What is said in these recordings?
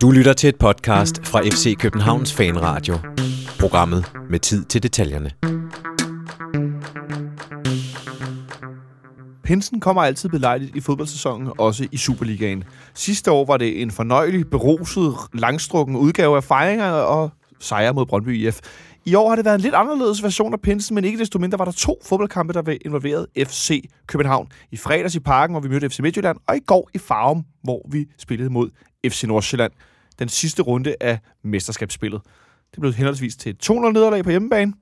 Du lytter til et podcast fra FC Københavns Fanradio. Programmet med tid til detaljerne. Pinsen kommer altid belejligt i fodboldsæsonen, også i Superligaen. Sidste år var det en fornøjelig, beruset, langstrukken udgave af fejringer og sejre mod Brøndby IF. I år har det været en lidt anderledes version af Pinsen, men ikke desto mindre var der to fodboldkampe, der var involveret FC København. I fredags i Parken, hvor vi mødte FC Midtjylland, og i går i Farum, hvor vi spillede mod FC Nordsjælland. Den sidste runde af mesterskabsspillet. Det blev henholdsvis til et 2-0 nederlag på hjemmebane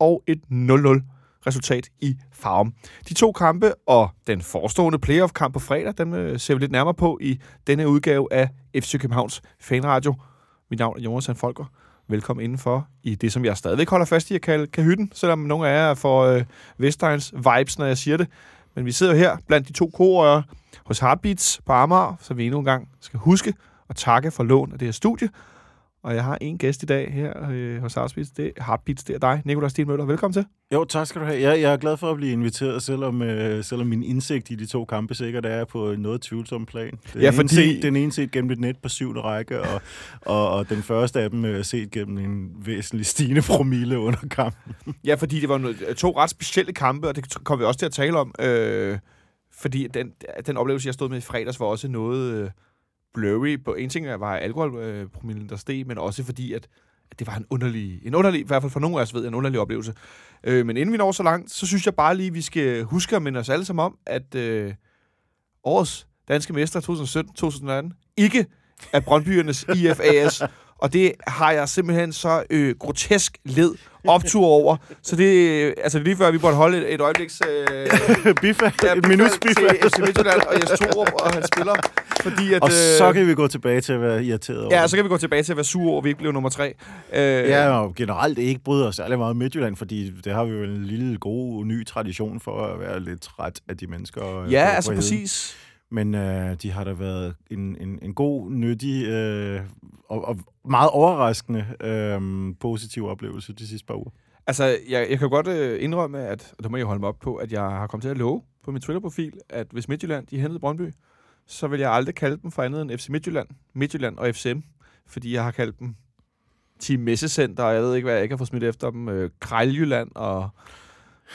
og et 0-0 resultat i Farum. De to kampe og den forestående playoff-kamp på fredag, dem øh, ser vi lidt nærmere på i denne udgave af FC Københavns Fanradio. Mit navn er Jonas Folker. Velkommen indenfor i det, som jeg stadigvæk holder fast i at kalde kahytten, selvom nogle af jer får øh, Vestegns vibes, når jeg siger det. Men vi sidder her blandt de to korører hos Heartbeats på Amager, så vi endnu en gang skal huske at takke for lån af det her studie. Og jeg har en gæst i dag her øh, hos Heartbeats. Det er Heartbeats, det er dig, Nikolaj Stienmøller. Velkommen til. Jo, tak skal du have. Jeg, jeg er glad for at blive inviteret, selvom, øh, selvom min indsigt i de to kampe sikkert er på noget tvivlsom plan. Den Ja, ene fordi- set, den ene set gennem et net på syvende række, og, og, og den første af dem øh, set gennem en væsentlig stigende promille under kampen. Ja, fordi det var noget, to ret specielle kampe, og det kommer vi også til at tale om. Øh, fordi den, den oplevelse, jeg stod med i fredags, var også noget øh, blurry. På en ting var alkoholpromillen, øh, der steg, men også fordi, at, at det var en underlig, en underlig, i hvert fald for nogle af os ved, en underlig oplevelse. Øh, men inden vi når så langt, så synes jeg bare lige, vi skal huske at minde os alle sammen om, at øh, årets danske mester 2017-2018 ikke er Brøndbyernes IFAS. Og det har jeg simpelthen så øh, grotesk led optur over. Så det, øh, altså lige før vi burde holde et, et øjebliks... Øh, Biffa, ja, et minuts biffa. til FC Midtjylland og Jes Torup og hans spiller. Fordi at, Og så øh, kan vi gå tilbage til at være irriteret over Ja, så kan vi gå tilbage til at være sure over, at vi ikke blev nummer tre. Øh, Ja, og generelt ikke bryder os særlig meget om Midtjylland, fordi det har vi jo en lille god ny tradition for at være lidt træt af de mennesker. øh, ja altså præcis. Men øh, de har da været en, en, en god, nyttig øh, og, og meget overraskende øh, positiv oplevelse de sidste par uger. Altså, jeg, jeg kan godt øh, indrømme, at, og det må jeg holde mig op på, at jeg har kommet til at love på min Twitter-profil, at hvis Midtjylland de hentede Brøndby, så vil jeg aldrig kalde dem for andet end FC Midtjylland, Midtjylland og FCM, fordi jeg har kaldt dem Team Messecenter, og jeg ved ikke, hvad jeg ikke har fået smidt efter dem, øh, Krejljylland og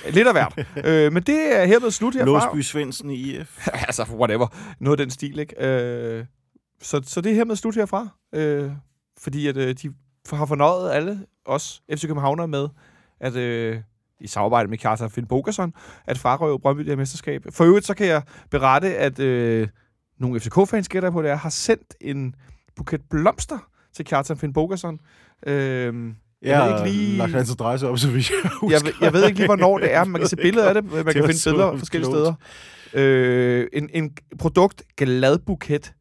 lidt af hvert. øh, men det er hermed slut herfra. Låsby Svendsen i IF. altså, whatever. Noget af den stil, ikke? Øh, så, så det er hermed slut herfra. Øh, fordi at øh, de har fornøjet alle os FC Københavner med, at øh, i samarbejde med Kjartan Finn Bogerson, at farrøve Brøndby det mesterskab. For øvrigt, så kan jeg berette, at øh, nogle FCK-fans gætter på det er, har sendt en buket blomster til Kjartan Finn Bogerson. Øh, Jeg ved har ikke lige- lagt hans adresse op, så vidt jeg husker. jeg, ved- jeg ved ikke lige, hvornår det er, men man kan se billeder af det. Man kan var finde billeder forskellige klogt. steder. Øh, en, en produkt gladbuket.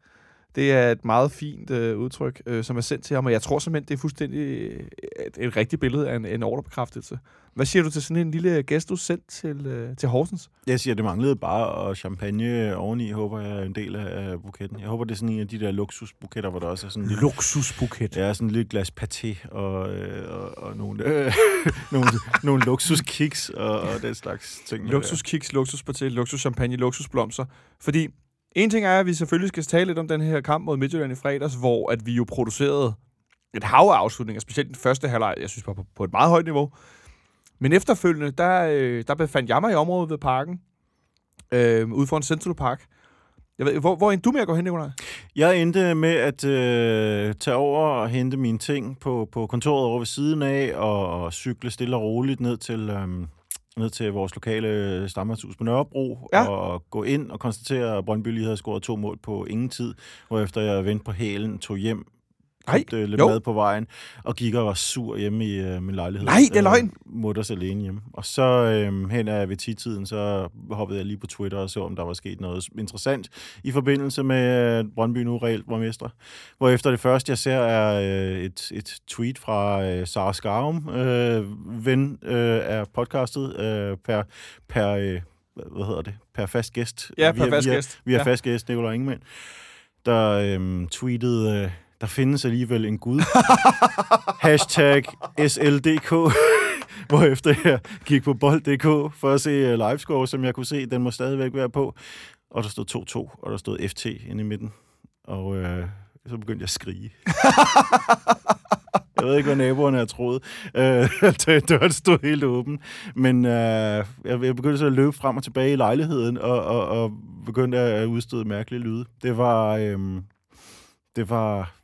Det er et meget fint øh, udtryk, øh, som er sendt til ham, og jeg tror simpelthen, det er fuldstændig øh, et, et rigtigt billede af en, en ordrebekræftelse. Hvad siger du til sådan en lille gestus sendt til, øh, til Horsens? Jeg siger, det manglede bare og champagne oveni, håber jeg er en del af buketten. Jeg håber, det er sådan en af de der luksusbuketter, hvor der også er sådan en lille, Luksusbuket. ja, sådan en lille glas paté og, øh, og, og nogle, øh, nogle, nogle luksuskiks og, og den slags ting. Luksuskiks, luksusparti, luksuschampagne, luksusblomster. Fordi en ting er, at vi selvfølgelig skal tale lidt om den her kamp mod Midtjylland i fredags, hvor at vi jo producerede et hav af afslutninger, specielt den første halvleg, jeg synes var på, på et meget højt niveau. Men efterfølgende, der, øh, der befandt jeg mig i området ved parken, øh, ude foran Central Park. Jeg ved, hvor, hvor endte du med at gå hen, Nicolaj? Jeg endte med at øh, tage over og hente mine ting på, på kontoret over ved siden af, og, og cykle stille og roligt ned til, øh, ned til vores lokale stammerhus på Nørrebro, Ja. og gå ind og konstatere, at Brøndby lige havde scoret to mål på ingen tid, hvorefter jeg vendte på hælen, tog hjem, Nej, købte lidt jo. mad på vejen, og gik og var sur hjemme i øh, min lejlighed. Nej, det er løgn. Øh, mutters alene hjemme. Og så øh, hen ad ved 10-tiden, så hoppede jeg lige på Twitter og så, om der var sket noget interessant i forbindelse med at Brøndby nu reelt var mestre. Hvorefter det første, jeg ser, er øh, et, et tweet fra øh, Sara Skarum, øh, ven øh, af podcastet, øh, per, per øh, hvad hedder det, per fast gæst. Ja, per via, fast via, gæst. Via Ja. fast gæst, Nicolai Ingemann, der øh, tweetede, øh, der findes alligevel en gud. Hashtag SLDK. Hvorefter jeg gik på bold.dk for at se øh, livescore, som jeg kunne se, den må stadigvæk være på. og der stod 2-2, og der stod FT inde i midten. Og øh, så begyndte jeg at skrige. jeg ved ikke, hvad naboerne har troet. Øh, døren stod helt åben. Men øh, jeg, jeg begyndte så at løbe frem og tilbage i lejligheden, og, og, og begyndte at udstøde mærkelige lyde. Det var... Øh, det var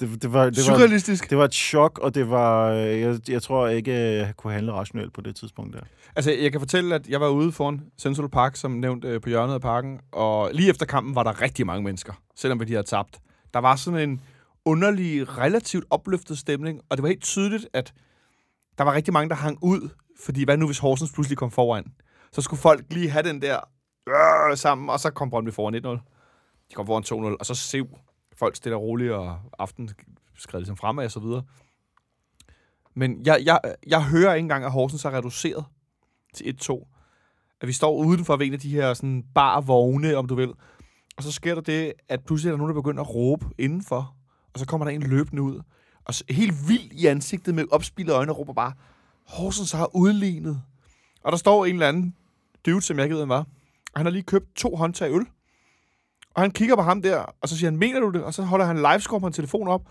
det, det, var, det, Surrealistisk. Var, det var et chok, og det var, øh, jeg, jeg tror ikke, jeg kunne handle rationelt på det tidspunkt der. Altså, jeg kan fortælle, at jeg var ude foran Central Park, som nævnt øh, på hjørnet af parken, og lige efter kampen var der rigtig mange mennesker, selvom vi de havde tabt. Der var sådan en underlig, relativt opløftet stemning, og det var helt tydeligt, at der var rigtig mange, der hang ud, fordi hvad nu, hvis Horsens pludselig kom foran? Så skulle folk lige have den der øh, sammen, og så kom Brøndby foran 1-0. De kom foran 2-0, og så sev folk stille og roligt, og aften skred ligesom fremad og så videre. Men jeg, jeg, jeg hører ikke engang, at Horsens er reduceret til 1-2. At vi står udenfor ved en af de her sådan barvogne, om du vil. Og så sker der det, at pludselig er der nogen, der begynder at råbe indenfor. Og så kommer der en løbende ud. Og så, helt vildt i ansigtet med opspillede øjne og råber bare, Horsens har udlignet. Og der står en eller anden dude, som jeg ikke ved, hvem var. Og han har lige købt to håndtag øl. Og han kigger på ham der, og så siger han, mener du det? Og så holder han livescore på en telefon op.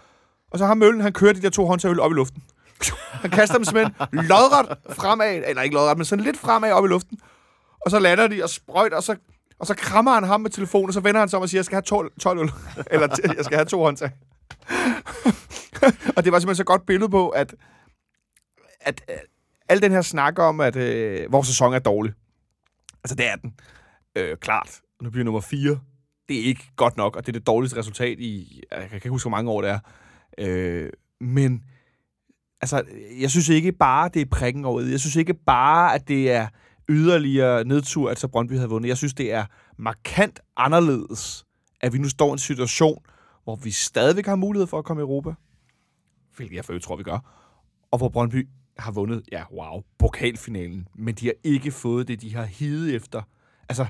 Og så har møllen, han kører de der to håndtag øl op i luften. Han kaster dem simpelthen lodret fremad, eller ikke lodret, men sådan lidt fremad op i luften. Og så lander de og sprøjter, og så, og så krammer han ham med telefonen, og så vender han sig om og siger, jeg skal have 12, 12 øl. eller jeg skal have to håndtag. og det var simpelthen så godt billede på, at, at, at al den her snak om, at øh, vores sæson er dårlig. Altså, det er den. Øh, klart. Nu bliver nummer 4 det er ikke godt nok, og det er det dårligste resultat i, jeg kan ikke huske, hvor mange år det er. Øh, men altså, jeg synes ikke bare, det er prikken over Jeg synes ikke bare, at det er yderligere nedtur, at så Brøndby havde vundet. Jeg synes, det er markant anderledes, at vi nu står i en situation, hvor vi stadigvæk har mulighed for at komme i Europa, hvilket jeg for tror, vi gør, og hvor Brøndby har vundet, ja, wow, pokalfinalen, men de har ikke fået det, de har hidet efter. Altså,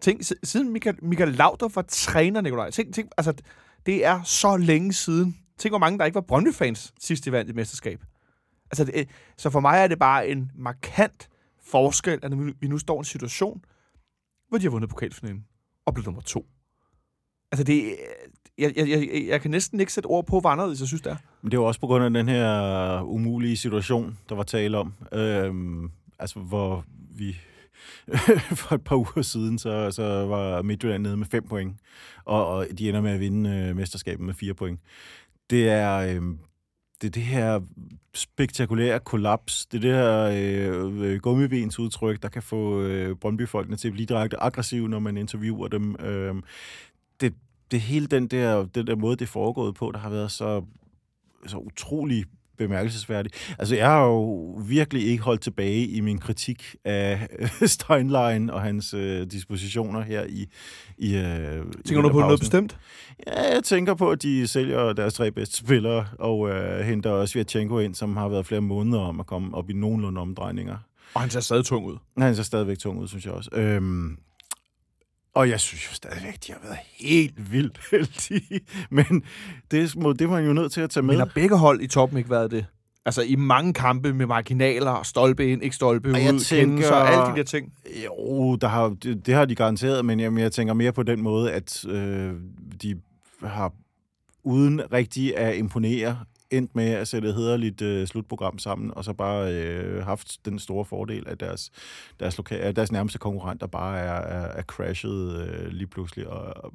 Tænk, siden Michael, Michael Lauder var træner, Nikolaj. Tænk, tænk, altså, det er så længe siden. Tænk, hvor mange der ikke var Brøndby-fans sidst de vandt et mesterskab. Altså, det, så for mig er det bare en markant forskel, at vi nu står i en situation, hvor de har vundet pokalfinalen og blevet nummer to. Altså, det, jeg, jeg, jeg, jeg kan næsten ikke sætte ord på, hvor anderledes jeg synes, det er. Men det er jo også på grund af den her umulige situation, der var tale om. Øhm, altså, hvor vi for et par uger siden, så, så var Midtjylland nede med 5 point, og, og de ender med at vinde øh, mesterskabet med 4 point. Det er, øh, det er det her spektakulære kollaps, det er det her øh, øh gummibens udtryk, der kan få øh, Brøndby-folkene til at blive direkte aggressive, når man interviewer dem. Øh, det, det hele den der, den der måde, det er foregået på, der har været så, så utrolig bemærkelsesværdigt. Altså, jeg har jo virkelig ikke holdt tilbage i min kritik af Steinlein og hans øh, dispositioner her i... i øh, tænker du på noget bestemt? Ja, jeg tænker på, at de sælger deres tre bedste spillere, og øh, henter Svirtjenko ind, som har været flere måneder om at komme op i nogenlunde omdrejninger. Og han ser stadig tung ud. Han ser stadigvæk tung ud, synes jeg også. Øhm, og jeg synes jo stadigvæk, de har været helt vildt heldige. Men det, må, det var jo nødt til at tage med. Men har begge hold i toppen ikke været det? Altså i mange kampe med marginaler, stolpe ind, ikke stolpe og ud, tænker, så alle de der ting. Jo, der har, det, det har de garanteret, men jamen, jeg tænker mere på den måde, at øh, de har uden rigtig at imponere endt med at sætte et hederligt øh, slutprogram sammen, og så bare øh, haft den store fordel, at deres, deres, loka- deres nærmeste konkurrenter bare er, er, er crashet øh, lige pludselig, og, og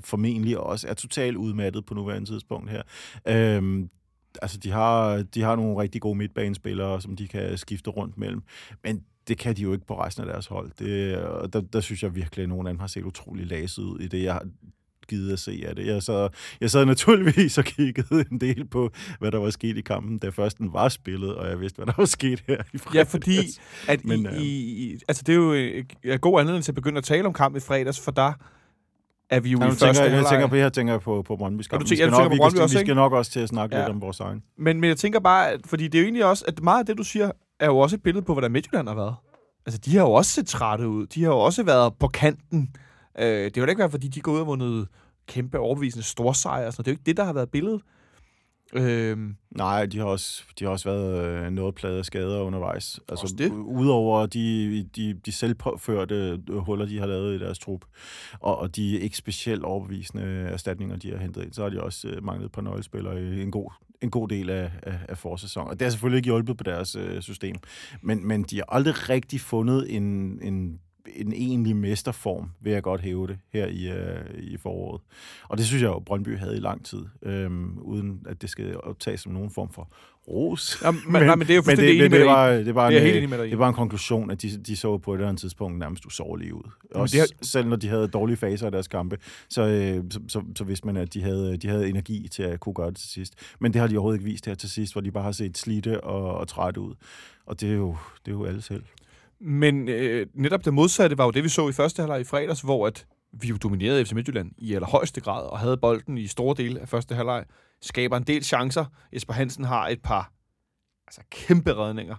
formentlig også er totalt udmattet på nuværende tidspunkt her. Øhm, altså, de har, de har nogle rigtig gode midtbanespillere, som de kan skifte rundt mellem, men det kan de jo ikke på resten af deres hold. Det, der, der synes jeg virkelig, at nogen af dem har set utrolig laset ud i det. Jeg, givet at se af det. Jeg sad, jeg sad naturligvis og kiggede en del på, hvad der var sket i kampen, da først den var spillet, og jeg vidste, hvad der var sket her i fredags. Ja, fordi at Men, i, i, altså det er jo en god anledning til at begynde at tale om kampen i fredags, for der er vi jo ja, i første tænker, jeg, tænker på, her tænker på, på Brøndby's kamp. Vi skal, nok, vi, også, vi skal nok også til at snakke ja. lidt om vores egen. Men, men jeg tænker bare, at, fordi det er jo egentlig også, at meget af det, du siger, er jo også et billede på, hvordan Midtjylland har været. Altså, de har jo også set trætte ud. De har jo også været på kanten. Øh, det vil ikke være, fordi de går ud og vundet kæmpe overbevisende storsejr. Så det er jo ikke det, der har været billedet. Øhm, Nej, de har også, de har også været øh, noget pladet af skader undervejs. Altså, det? Udover de, de, de selvpåførte øh, huller, de har lavet i deres trup, og, og de ikke specielt overbevisende erstatninger, de har hentet ind, så har de også øh, manglet et par nøglespillere i en god, en god del af, af, af forsæsonen. Og det har selvfølgelig ikke hjulpet på deres øh, system. Men, men de har aldrig rigtig fundet en, en en egentlig mesterform, vil jeg godt hæve det her i, øh, i foråret. Og det synes jeg jo, Brøndby havde i lang tid, øhm, uden at det skal optages som nogen form for ros. ja, men, men, nej, men det er jo fuldstændig det, det, i. var, det, var Det en, øh, i. det var en konklusion, at de, de så på et eller andet tidspunkt nærmest usårlige ud. Også det har- selv når de havde dårlige faser af deres kampe, så, øh, så, så, så vidste man, at de havde, de havde energi til at kunne gøre det til sidst. Men det har de overhovedet ikke vist her til sidst, hvor de bare har set slidte og, og trætte ud. Og det er jo, det er jo alle selv. Men øh, netop det modsatte var jo det, vi så i første halvleg i fredags, hvor at vi jo dominerede FC Midtjylland i allerhøjeste grad, og havde bolden i store dele af første halvleg. Skaber en del chancer. Jesper Hansen har et par altså kæmpe redninger.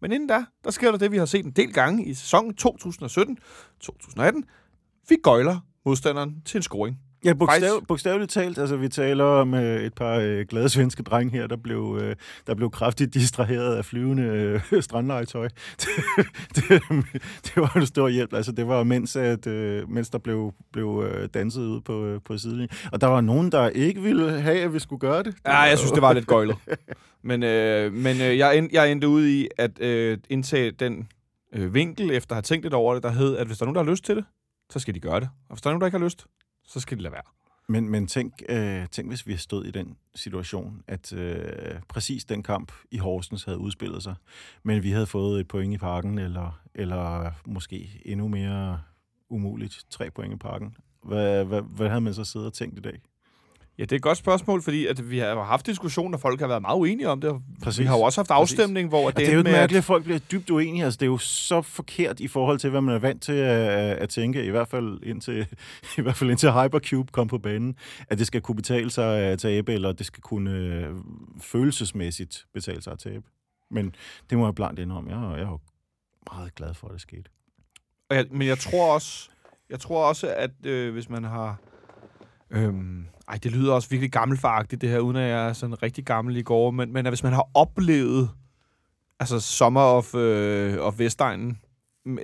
Men inden da, der sker der det, vi har set en del gange i sæsonen 2017-2018. Vi gøjler modstanderen til en scoring. Ja, bogstav, bogstaveligt talt. Altså, vi taler om øh, et par øh, glade svenske drenge her, der blev, øh, der blev kraftigt distraheret af flyvende øh, strandlegetøj. det, det, det var en stor hjælp. Altså, det var mens, at, øh, mens der blev, blev øh, danset ude på, øh, på sidelinjen. Og der var nogen, der ikke ville have, at vi skulle gøre det. Ja, jeg synes, det var lidt gøjlet. Men, øh, men øh, jeg, end, jeg endte ude i at øh, indtage den øh, vinkel, efter at have tænkt lidt over det, der hed, at hvis der er nogen, der har lyst til det, så skal de gøre det. Og hvis der er nogen, der ikke har lyst, så skal de lade være. Men, men tænk, øh, tænk, hvis vi havde stået i den situation, at øh, præcis den kamp i Horsens havde udspillet sig, men vi havde fået et point i parken, eller, eller måske endnu mere umuligt, tre point i parken. Hvad, hvad, hvad havde man så siddet og tænkt i dag? Ja, det er et godt spørgsmål, fordi at vi har haft diskussioner, og folk har været meget uenige om det. Præcis. Vi har jo også haft afstemning, hvor Og det, det er jo ikke mærkeligt, at, folk bliver dybt uenige. Altså, det er jo så forkert i forhold til, hvad man er vant til at, at tænke, i hvert fald indtil, i hvert fald indtil Hypercube kom på banen, at det skal kunne betale sig at tabe, eller det skal kunne øh, følelsesmæssigt betale sig at tabe. Men det må jeg blankt indrømme. Jeg, jeg er jo meget glad for, at det skete. jeg, men jeg tror også, jeg tror også, at øh, hvis man har... Øhm, ej, det lyder også virkelig gammelfagtigt, det her, uden at jeg er sådan rigtig gammel i går, men, men at hvis man har oplevet altså Sommer of, øh, of Vestegnen,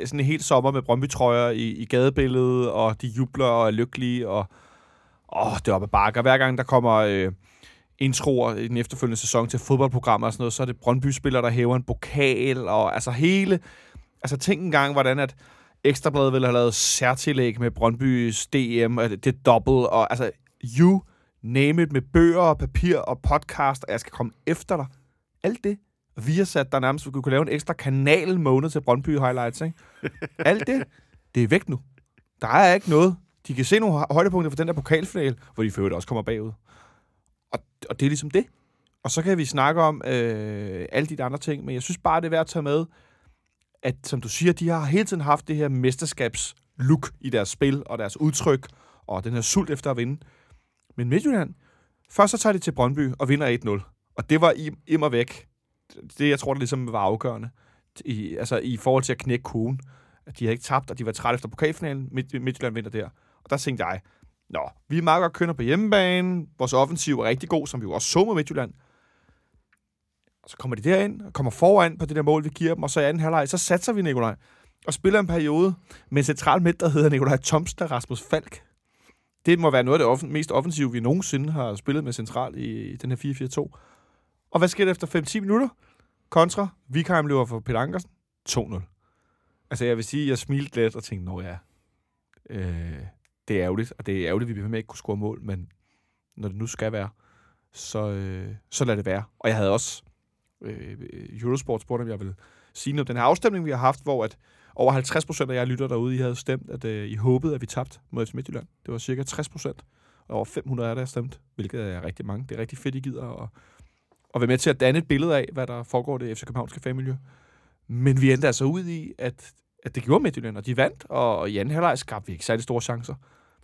sådan en helt sommer med Brøndby-trøjer i, i gadebilledet, og de jubler og er lykkelige, og åh, det er op ad bakker. Hver gang der kommer øh, introer i den efterfølgende sæson til fodboldprogrammer og sådan noget, så er det Brøndby-spillere, der hæver en pokal, og altså hele... Altså tænk engang, hvordan at Ekstrabladet ville have lavet særtillæg med Brøndbys DM, og det, det dobbelt, og altså, you name it, med bøger og papir og podcast, og jeg skal komme efter dig. Alt det, vi har sat der nærmest, vi kunne lave en ekstra kanal måned til Brøndby Highlights, ikke? Alt det, det er væk nu. Der er ikke noget. De kan se nogle højdepunkter fra den der pokalfinale, hvor de for også kommer bagud. Og, og det er ligesom det. Og så kan vi snakke om øh, alle de andre ting, men jeg synes bare, det er værd at tage med, at som du siger, de har hele tiden haft det her mesterskabs-look i deres spil og deres udtryk, og den her sult efter at vinde. Men Midtjylland, først så tager de til Brøndby og vinder 1-0. Og det var i, og væk. Det, jeg tror, der ligesom var afgørende. I, altså i forhold til at knække kogen. At de havde ikke tabt, og de var trætte efter pokalfinalen. Midt, Midtjylland vinder der. Og der tænkte jeg, Nå, vi er meget godt kønner på hjemmebane. Vores offensiv er rigtig god, som vi jo også så med Midtjylland. Og så kommer de derind og kommer foran på det der mål, vi giver dem. Og så i anden halvleg, så satser vi Nikolaj. Og spiller en periode med en central midt, der hedder Nikolaj Thomsen og Rasmus Falk. Det må være noget af det offen- mest offensive, vi nogensinde har spillet med central i, i den her 4-4-2. Og hvad sker der efter 5-10 minutter? Kontra, Vikheim løber for Peter Ankersen. 2-0. Altså jeg vil sige, jeg smilte lidt og tænkte, nå ja, øh, det er ærgerligt, og det er ærgerligt, at vi bliver med at ikke kunne score mål, men når det nu skal være, så, øh, så lad det være. Og jeg havde også øh, Eurosport spurgte, om jeg ville sige noget om den her afstemning, vi har haft, hvor at over 50 procent af jer lytter derude, I havde stemt, at øh, I håbede, at vi tabte mod FC Midtjylland. Det var cirka 60 procent. Og over 500 er der stemt, hvilket er rigtig mange. Det er rigtig fedt, I gider at, at være med til at danne et billede af, hvad der foregår i det FC Københavnske fagmiljø. Men vi endte altså ud i, at, at det gjorde Midtjylland, og de vandt, og i anden halvleg skabte vi ikke særlig store chancer.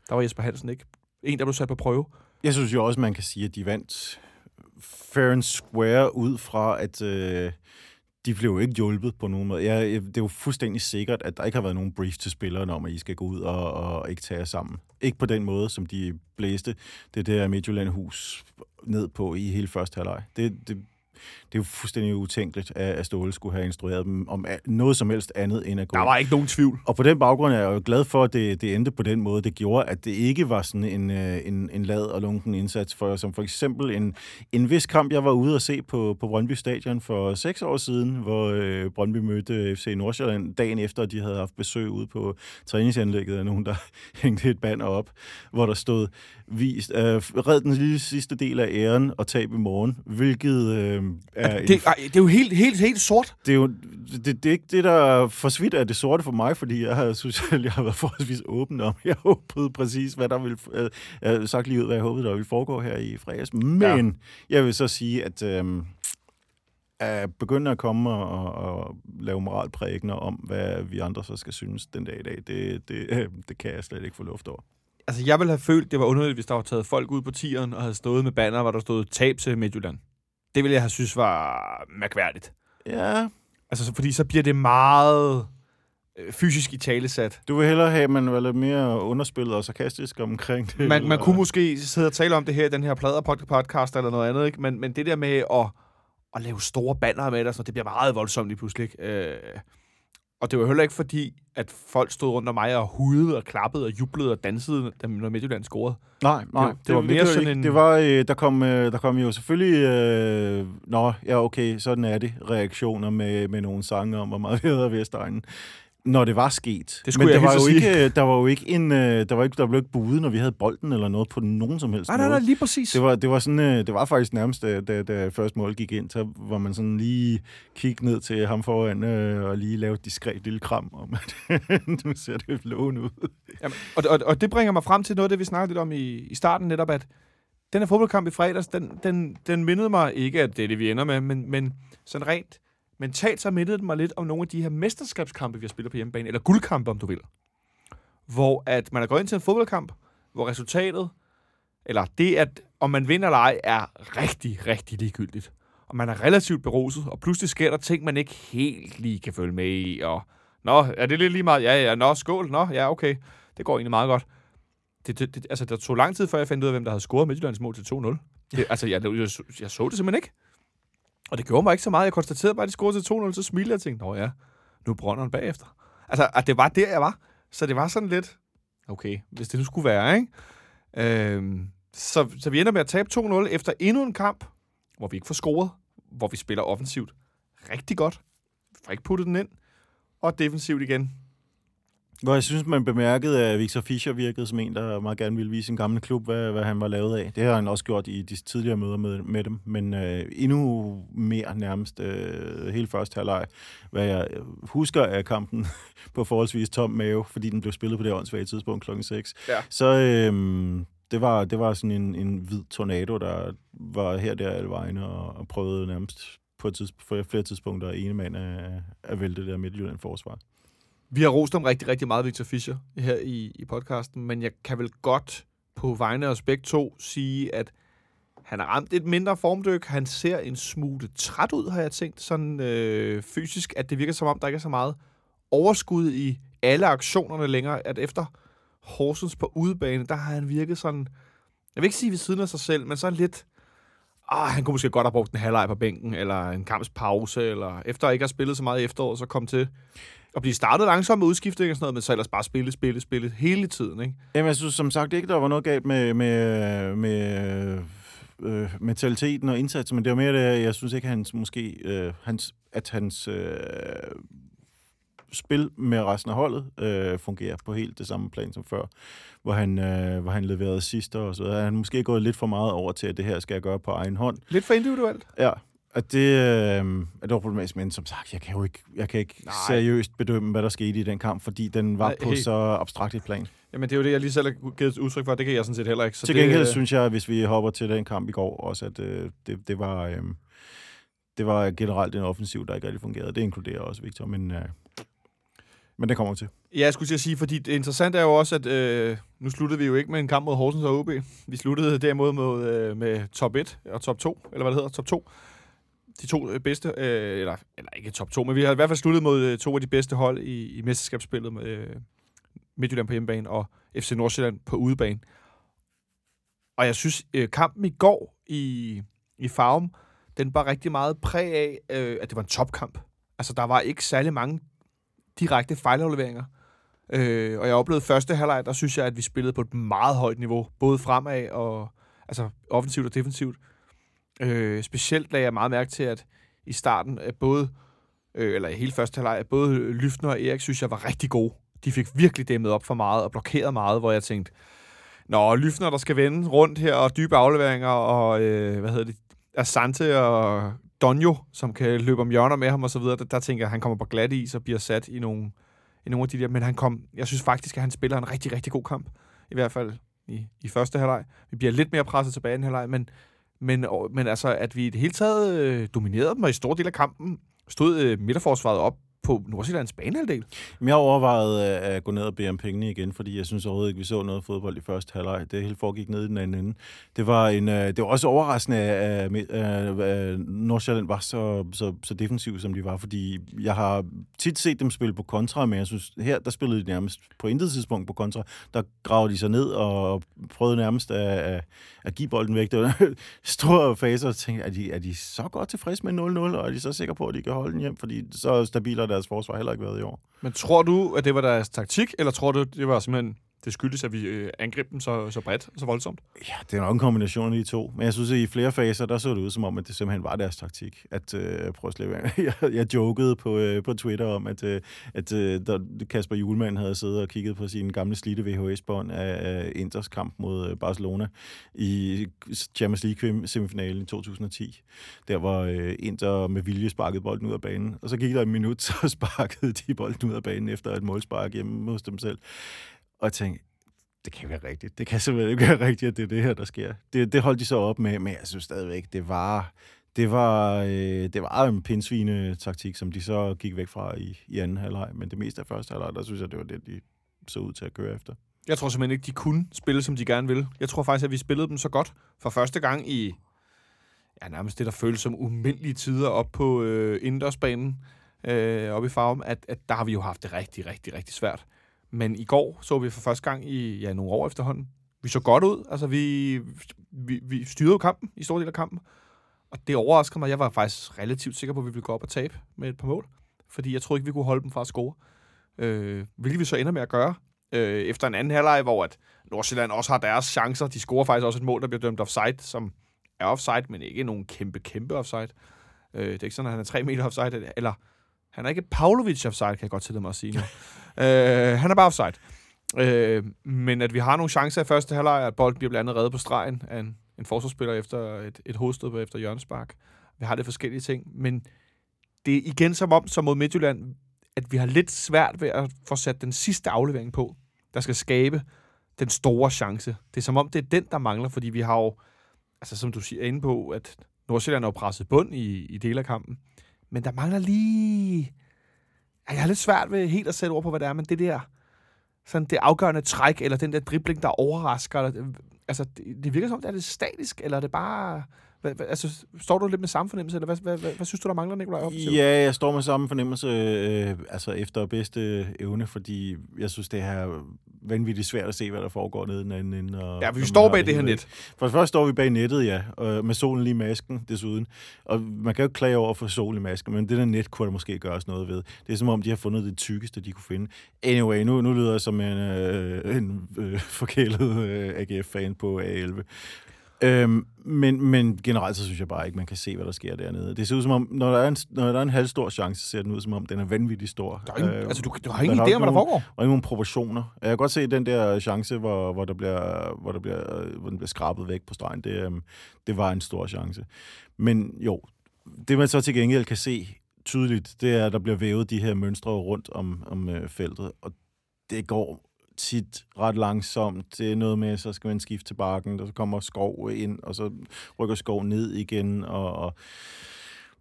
Der var Jesper Hansen ikke. En, der blev sat på prøve. Jeg synes jo også, man kan sige, at de vandt fair and square ud fra, at øh, de blev jo ikke hjulpet på nogen måde. Jeg, øh, det er jo fuldstændig sikkert, at der ikke har været nogen brief til spillerne om, at I skal gå ud og, og ikke tage jer sammen. Ikke på den måde, som de blæste det der Midtjylland-hus ned på i hele første halvleg. Det, det, det er jo fuldstændig utænkeligt, at Ståle skulle have instrueret dem om noget som helst andet end at gå. Der var ikke nogen tvivl. Og på den baggrund er jeg jo glad for, at det, det endte på den måde. Det gjorde, at det ikke var sådan en, øh, en, en lad og lunken indsats for, som for eksempel en, en vis kamp, jeg var ude at se på, på Brøndby Stadion for seks år siden, hvor øh, Brøndby mødte FC Nordsjælland dagen efter, at de havde haft besøg ude på træningsanlægget af nogen, der hængte et banner op, hvor der stod, vist, øh, red den lille sidste del af æren og tab i morgen, hvilket øh, er... Det, ej, det er jo helt, helt, helt sort. Det er jo det, det er ikke det, der for så vidt er det sorte for mig, fordi jeg har, synes, jeg har været forholdsvis åben om. Jeg håbede præcis, hvad der ville... Øh, jeg har sagt lige ud, hvad jeg håbede, der ville foregå her i fredags. Men ja. jeg vil så sige, at... Øh, at begynde at komme og, og lave moralprægner om, hvad vi andre så skal synes den dag i dag, det, det, det kan jeg slet ikke få luft over. Altså, jeg ville have følt, det var underligt, hvis der var taget folk ud på tieren og havde stået med banner, hvor der stod tab til Midtjylland. Det ville jeg have synes var mærkværdigt. Ja. Altså, fordi så bliver det meget øh, fysisk i talesat. Du vil hellere have, at man var lidt mere underspillet og sarkastisk omkring det? Man, man kunne måske sidde og tale om det her i den her plader podcast eller noget andet, ikke? Men, men det der med at, at lave store banner med det, så det bliver meget voldsomt lige pludselig. Ikke? Øh, og det var heller ikke fordi, at folk stod rundt om mig og hudede og klappede og jublede og dansede, når Midtjylland scorede. Nej, nej. Det, det, var mere det, sådan en... Det var, øh, der, kom, øh, der kom jo selvfølgelig, øh, nå, ja okay, sådan er det, reaktioner med, med nogle sange om, hvor meget vi havde Vestegnen når det var sket. Det skulle Men der var, jo ikke, der var jo ikke en, øh, der var ikke, der blev ikke budet, når vi havde bolden eller noget på nogen som helst nej, nej, nej, lige præcis. Det var, det var, sådan, øh, det var faktisk nærmest, da, da, da første mål gik ind, så hvor man sådan lige kiggede ned til ham foran øh, og lige lavede et diskret lille kram om, at nu ser det lovende ud. Jamen, og, og, og det bringer mig frem til noget det, vi snakkede lidt om i, i starten, netop at den her fodboldkamp i fredags, den, den, den mindede mig ikke, at det er det, vi ender med, men, men sådan rent mentalt så mindede det mig lidt om nogle af de her mesterskabskampe, vi har spillet på hjemmebane, eller guldkampe, om du vil. Hvor at man er gået ind til en fodboldkamp, hvor resultatet, eller det, at om man vinder eller ej, er rigtig, rigtig ligegyldigt. Og man er relativt beruset, og pludselig sker der ting, man ikke helt lige kan følge med i, og Nå, er det lidt lige meget? Ja, ja, nå, skål, nå, ja, okay. Det går egentlig meget godt. Det, det, det, altså, der tog lang tid, før jeg fandt ud af, hvem der havde scoret Midtjyllands mål til 2-0. Det, altså, jeg, jeg, jeg så det simpelthen ikke. Og det gjorde mig ikke så meget. Jeg konstaterede bare, at de scorede til 2-0, så smilede jeg og tænkte, nå ja, nu er Brønderen bagefter. Altså, at det var der, jeg var. Så det var sådan lidt, okay, hvis det nu skulle være, ikke? Øhm, så, så vi ender med at tabe 2-0 efter endnu en kamp, hvor vi ikke får scoret, hvor vi spiller offensivt rigtig godt. Vi får ikke puttet den ind. Og defensivt igen, hvor jeg synes, man bemærkede, at Victor Fischer virkede som en, der meget gerne ville vise sin gamle klub, hvad, hvad han var lavet af. Det har han også gjort i de tidligere møder med, med dem, men øh, endnu mere nærmest øh, hele første halvleg, hvad jeg husker af kampen på forholdsvis tom mave, fordi den blev spillet på det åndsvage tidspunkt klokken 6. Ja. Så øh, det, var, det var sådan en, en hvid tornado, der var her der alle vegne og, og prøvede nærmest på, et tids, på flere tidspunkter ene mand at, at vælte det der Midtjylland forsvar. Vi har rost om rigtig, rigtig meget Victor Fischer her i, i podcasten, men jeg kan vel godt på vegne af os begge to sige, at han har ramt et mindre formdyk. Han ser en smule træt ud, har jeg tænkt, sådan øh, fysisk, at det virker som om, der ikke er så meget overskud i alle aktionerne længere, at efter Horsens på udebane, der har han virket sådan, jeg vil ikke sige ved siden af sig selv, men så lidt, ah, han kunne måske godt have brugt en halvleg på bænken, eller en kampspause, eller efter ikke har spillet så meget i efteråret, så kom til at blive startet langsomt med udskiftning og sådan noget, men så ellers bare spille, spille, spille hele tiden, ikke? Jamen, jeg synes som sagt ikke, der var noget galt med, med, med øh, mentaliteten og indsatsen, men det var mere det, jeg synes ikke, hans, måske, øh, hans, at hans øh, spil med resten af holdet øh, fungerer på helt det samme plan som før, hvor han, øh, hvor han leverede sidst og så videre. Han måske gået lidt for meget over til, at det her skal jeg gøre på egen hånd. Lidt for individuelt? Ja, at det øh, er dog problematisk, men som sagt, jeg kan jo ikke, jeg kan ikke seriøst bedømme, hvad der skete i den kamp, fordi den var Nej, på hey. så abstrakt et plan. Jamen, det er jo det, jeg lige selv har givet udtryk for. Det kan jeg sådan set heller ikke. Så Til gengæld det, synes jeg, hvis vi hopper til den kamp i går, også at øh, det, det, var, øh, det var generelt en offensiv, der ikke rigtig fungerede. Det inkluderer også Victor, men, øh, men det kommer til. Ja, jeg skulle til at sige, fordi det interessante er jo også, at øh, nu sluttede vi jo ikke med en kamp mod Horsens og OB. Vi sluttede derimod med, øh, med top 1 og top 2, eller hvad det hedder, top 2 de to øh, bedste, øh, eller, eller ikke top to, men vi har i hvert fald sluttet mod øh, to af de bedste hold i, i mesterskabsspillet med øh, Midtjylland på hjemmebane og FC Nordsjælland på udebane. Og jeg synes, øh, kampen i går i, i Farum, den var rigtig meget præg af, øh, at det var en topkamp. Altså, der var ikke særlig mange direkte fejlafleveringer. Øh, og jeg oplevede første halvleg, der synes jeg, at vi spillede på et meget højt niveau, både fremad og altså offensivt og defensivt. Øh, specielt lagde jeg meget mærke til, at i starten, at både, øh, eller i hele første halvleg, at både Lyftner og Erik, synes jeg, var rigtig gode. De fik virkelig dæmmet op for meget og blokeret meget, hvor jeg tænkte, Nå, Lyftner, der skal vende rundt her, og dybe afleveringer, og øh, hvad hedder det, Asante og Donjo, som kan løbe om hjørner med ham og så videre, der, der tænker jeg, at han kommer på glat is og bliver sat i nogle, i nogle af de der, men han kom, jeg synes faktisk, at han spiller en rigtig, rigtig god kamp, i hvert fald i, i første halvleg. Vi bliver lidt mere presset tilbage i den halvleg, men, men, men altså, at vi i det hele taget øh, dominerede dem, og i stor del af kampen stod øh, midterforsvaret op på Nordsjællands banehalvdel. Jeg overvejede øh, at gå ned og bede om pengene igen, fordi jeg synes overhovedet ikke, vi så noget fodbold i første halvleg. Det hele foregik ned i den anden ende. Det var, en, øh, det var også overraskende, at, øh, at, Nordsjælland var så, så, så defensiv, som de var, fordi jeg har tit set dem spille på kontra, men jeg synes, her der spillede de nærmest på intet tidspunkt på kontra. Der gravede de sig ned og prøvede nærmest at, at, at give bolden væk. Det var store faser, og tænkte, er de, er de så godt tilfredse med 0-0, og er de så sikre på, at de kan holde den hjem, fordi så stabiler deres forsvar heller ikke været i år. Men tror du, at det var deres taktik, eller tror du, det var simpelthen det skyldes, at vi øh, angreb dem så, så bredt og så voldsomt? Ja, det er nok en kombination af de to. Men jeg synes, at i flere faser, der så det ud som om, at det simpelthen var deres taktik. At, øh, prøv at slippe. jeg, jeg jokede på, øh, på Twitter om, at, øh, at øh, der, Kasper Julemand havde siddet og kigget på sin gamle slidte VHS-bånd af, øh, Inters kamp mod øh, Barcelona i Champions League-semifinalen i 2010. Der var øh, Inter med vilje sparket bolden ud af banen. Og så gik der en minut, så sparkede de bolden ud af banen efter et målspark hjemme hos dem selv og tænkte, det kan være rigtigt. Det kan simpelthen ikke være rigtigt, at det er det her, der sker. Det, det holdt de så op med, men jeg synes stadigvæk, det var, det var, øh, det var en pindsvine taktik, som de så gik væk fra i, i anden halvleg. Men det meste af første halvleg, der synes jeg, det var det, de så ud til at køre efter. Jeg tror simpelthen ikke, de kunne spille, som de gerne vil. Jeg tror faktisk, at vi spillede dem så godt for første gang i ja, nærmest det, der føles som umindelige tider op på øh, indendørsbanen øh, oppe i Farum, at, at der har vi jo haft det rigtig, rigtig, rigtig svært. Men i går så vi for første gang i ja, nogle år efterhånden. Vi så godt ud. Altså, vi, vi, vi styrede kampen, i stor del af kampen. Og det overraskede mig. Jeg var faktisk relativt sikker på, at vi ville gå op og tabe med et par mål. Fordi jeg troede ikke, vi kunne holde dem fra at score. Øh, hvilket vi så ender med at gøre. Øh, efter en anden halvleg, hvor at Nordsjælland også har deres chancer. De scorer faktisk også et mål, der bliver dømt offside, som er offside, men ikke nogen kæmpe, kæmpe offside. Øh, det er ikke sådan, at han er 3 meter offside, eller han er ikke Pavlovic offside, kan jeg godt til mig at sige nu. øh, han er bare offside. Øh, men at vi har nogle chancer i første halvleg, at bolden bliver blandt andet reddet på stregen af en, en forsvarsspiller efter et, et hovedstød efter hjørnespark. Vi har det forskellige ting, men det er igen som om, som mod Midtjylland, at vi har lidt svært ved at få sat den sidste aflevering på, der skal skabe den store chance. Det er som om, det er den, der mangler, fordi vi har jo, altså som du siger inde på, at Nordsjælland er presset bund i, i dele af kampen. Men der mangler lige... Jeg har lidt svært ved helt at sætte ord på, hvad det er, men det der sådan det afgørende træk, eller den der dribling, der overrasker, eller, altså, det, det virker som, det er det statisk, eller er det bare... Hvad, hvad, altså, står du lidt med samme fornemmelse, eller hvad, hvad, hvad, hvad synes du, der mangler, Nikolaj? Op, ja, jeg står med samme fornemmelse, øh, altså efter bedste evne, fordi jeg synes, det er vanvittigt svært at se, hvad der foregår nede i den anden ende. Og, ja, vi står bag det, her net. For først står vi bag nettet, ja, og med solen lige i masken desuden. Og man kan jo ikke klage over for solen i masken, men det der net kunne der måske gøres noget ved. Det er som om, de har fundet det tykkeste, de kunne finde. Anyway, nu, nu lyder jeg som en, øh, en øh, forkælet øh, AGF-fan på A11. Øhm, men, men generelt så synes jeg bare ikke, man kan se, hvad der sker dernede. Det ser ud som om, når der er en, når der er en halv stor chance, ser den ud som om, den er vanvittigt stor. Der er ingen, øh, altså, du, du har ingen idé om, hvad der foregår? Og ikke nogen proportioner. Jeg kan godt se den der chance, hvor, hvor, der bliver, hvor, der bliver, hvor den bliver skrabet væk på stregen. Det, øhm, det var en stor chance. Men jo, det man så til gengæld kan se tydeligt, det er, at der bliver vævet de her mønstre rundt om, om øh, feltet. Og det går tit ret langsomt. Det er noget med, så skal man skifte til bakken, og så kommer skov ind, og så rykker skov ned igen, og... og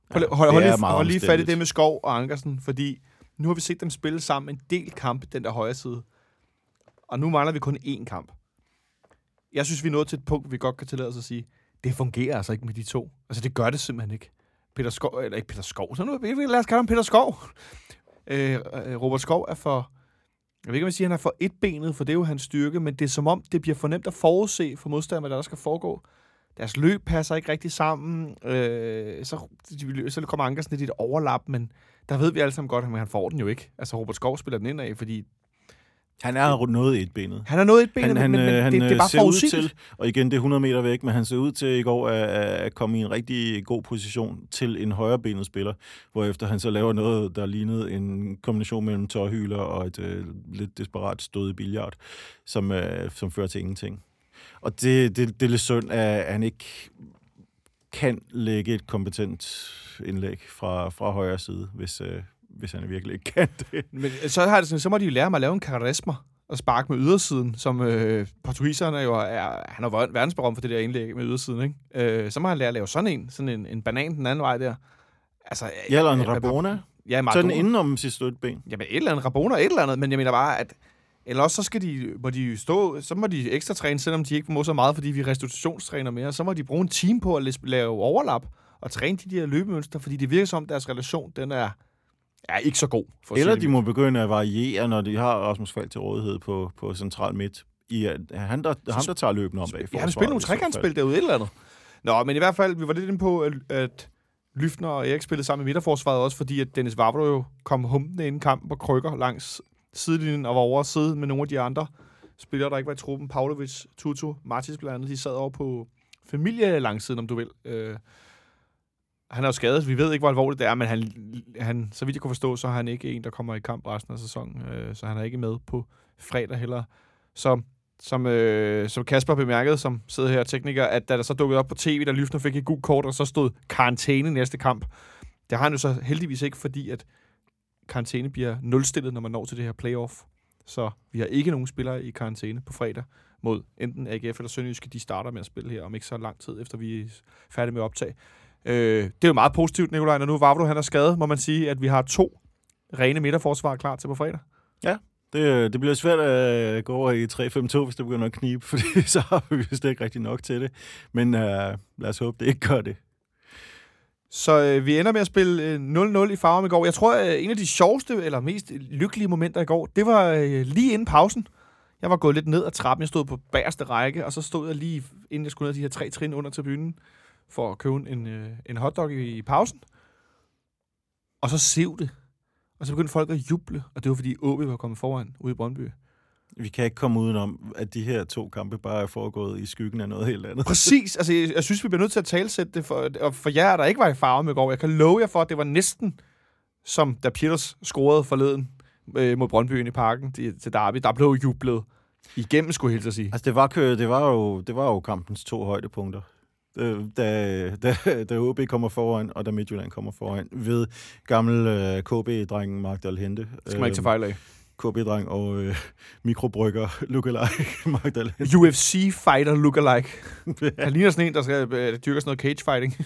ja, hold, hold, hold, lige, hold lige fat i det med Skov og Ankersen, fordi nu har vi set dem spille sammen en del kamp, den der højre side. Og nu mangler vi kun én kamp. Jeg synes, vi er nået til et punkt, vi godt kan tillade os at sige, det fungerer altså ikke med de to. Altså, det gør det simpelthen ikke. Peter Skov, eller ikke Peter Skov, så nu, lad os kalde ham Peter Skov. Øh, Robert Skov er for jeg ved ikke, om jeg siger, at han er for et benet, for det er jo hans styrke, men det er som om, det bliver for nemt at forudse for modstanderne, hvad der skal foregå. Deres løb passer ikke rigtig sammen. Øh, så, så kommer Ankersen lidt i et overlap, men der ved vi alle sammen godt, at han får den jo ikke. Altså, Robert Skov spiller den ind af, fordi han er noget et benet. han har noget i et ben, Han, men, men, men øh, han det, det er bare ser ud forudsigeligt. til, og igen, det er 100 meter væk, men han ser ud til i går at, at komme i en rigtig god position til en højrebenet spiller, hvorefter han så laver noget, der lignede en kombination mellem tårhyler og et øh, lidt desperat stød i billiard, som, øh, som fører til ingenting. Og det, det, det er lidt synd, at han ikke kan lægge et kompetent indlæg fra, fra højre side, hvis, øh, hvis han virkelig ikke kan det. Men så, har det sådan, så må de jo lære mig at lave en karisma og sparke med ydersiden, som øh, portugiserne jo er, han er verdensberømt for det der indlæg med ydersiden, ikke? Øh, så må han lære at lave sådan en, sådan en, en banan den anden vej der. Altså, Ja, eller en øh, Rabona. Ja, Maradona. den indenom sit støtben. Jamen, et eller andet Rabona, et eller andet, men jeg mener bare, at eller også så skal de, må de stå, så må de ekstra træne, selvom de ikke må så meget, fordi vi restitutionstræner mere. Så må de bruge en team på at lave overlap og træne de der løbemønstre, fordi det virker som, deres relation, den er, er ikke så god. For Eller de må begynde at variere, når de har Rasmus Falk til rådighed på, på central midt. I, han, der, ham, der tager løbende om bag Ja, han spiller nogle trekantspil derude, et eller andet. Nå, men i hvert fald, vi var lidt inde på, at, at Lyfner og Erik spillede sammen i midterforsvaret også, fordi at Dennis Vavro jo kom humpende ind i kampen og krykker langs sidelinjen og var over at sidde med nogle af de andre spillere, der ikke var i truppen. Pavlovic, Tutu, Martis blandt andet, de sad over på familielangsiden, om du vil. Øh, han er jo skadet, vi ved ikke, hvor alvorligt det er, men han, han, så vidt jeg kunne forstå, så er han ikke en, der kommer i kamp resten af sæsonen, øh, så han er ikke med på fredag heller. Så som, øh, som Kasper bemærkede, som sidder her tekniker, at da der så dukkede op på tv, der Lyfner fik et gult kort, og så stod karantæne næste kamp. Det har han jo så heldigvis ikke, fordi at karantæne bliver nulstillet, når man når til det her playoff. Så vi har ikke nogen spillere i karantæne på fredag mod enten AGF eller Sønderjyske. De starter med at spille her om ikke så lang tid, efter vi er færdige med at optage. Øh, det er jo meget positivt, Nikolaj, når nu Vavro han er skadet, må man sige, at vi har to rene midterforsvar klar til på fredag. Det, det bliver svært at gå over i 3-5-2, hvis det begynder at knibe, fordi så har vi vist ikke rigtig nok til det. Men uh, lad os håbe, det ikke gør det. Så øh, vi ender med at spille øh, 0-0 i Farum i går. Jeg tror, øh, en af de sjoveste eller mest lykkelige momenter i går, det var øh, lige inden pausen. Jeg var gået lidt ned ad trappen. Jeg stod på bagerste række, og så stod jeg lige, inden jeg skulle ned de her tre trin under tribunen, for at købe en, øh, en hotdog i, i pausen. Og så sev det. Og så begyndte folk at juble, og det var fordi OB var kommet foran ude i Brøndby. Vi kan ikke komme udenom, at de her to kampe bare er foregået i skyggen af noget helt andet. Præcis. Altså, jeg, jeg synes, vi bliver nødt til at talsætte det for, og for jer, der ikke var i farve i går. Jeg kan love jer for, at det var næsten som da Peters scorede forleden øh, mod Brøndbyen i parken til, til Derby. Der blev jublet igennem, skulle jeg helt sige. Altså, det var, det var, jo, det var jo kampens to højdepunkter. Øh, Da, da, da OB kommer foran, og da Midtjylland kommer foran, ved gammel øh, KB-drengen Mark Dalhente. Skal man ikke tage fejl af. KB-dreng og øh, mikrobrygger lookalike Mark Dalhente. UFC-fighter lookalike. Han ligner sådan en, der skal øh, dyrke sådan noget cage-fighting.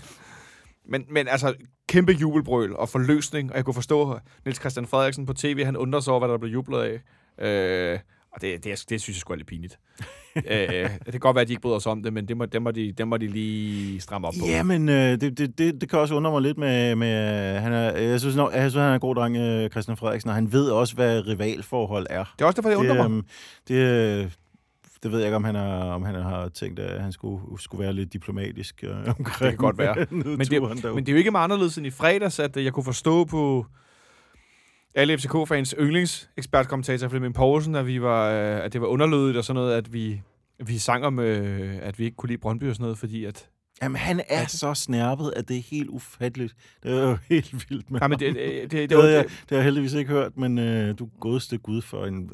men, men altså, kæmpe jubelbrøl og forløsning, og jeg kunne forstå, Niels Christian Frederiksen på tv, han undrer sig over, hvad der blev jublet af. Øh, og det, det, det synes jeg sgu er lidt pinligt. øh, det kan godt være, at de ikke bryder sig om det, men det må, det må, de, det må de lige stramme op på. Ja, men øh, det, det, det, det kan også undre mig lidt med... med øh, han er, jeg, synes nok, jeg synes, han er en god dreng, øh, Christian Frederiksen, og han ved også, hvad rivalforhold er. Det er også derfor, det undrer mig. øhm, det, øh, det ved jeg ikke, om han, er, om han har tænkt, at han skulle, skulle være lidt diplomatisk øh, omkring Det kan godt være. Men det, men det er jo ikke meget anderledes end i fredags, at øh, jeg kunne forstå på alle FCK-fans yndlingsekspertkommentator Flemming Poulsen, at, vi var, øh, at det var underlødigt og sådan noget, at vi, vi sang om, øh, at vi ikke kunne lide Brøndby og sådan noget, fordi at... Jamen, han er så snærpet, at det er helt ufatteligt. Det er jo helt vildt. Med Nej, men det, det, det, det, det, jeg, det har jeg heldigvis ikke hørt, men øh, du godeste gud for en...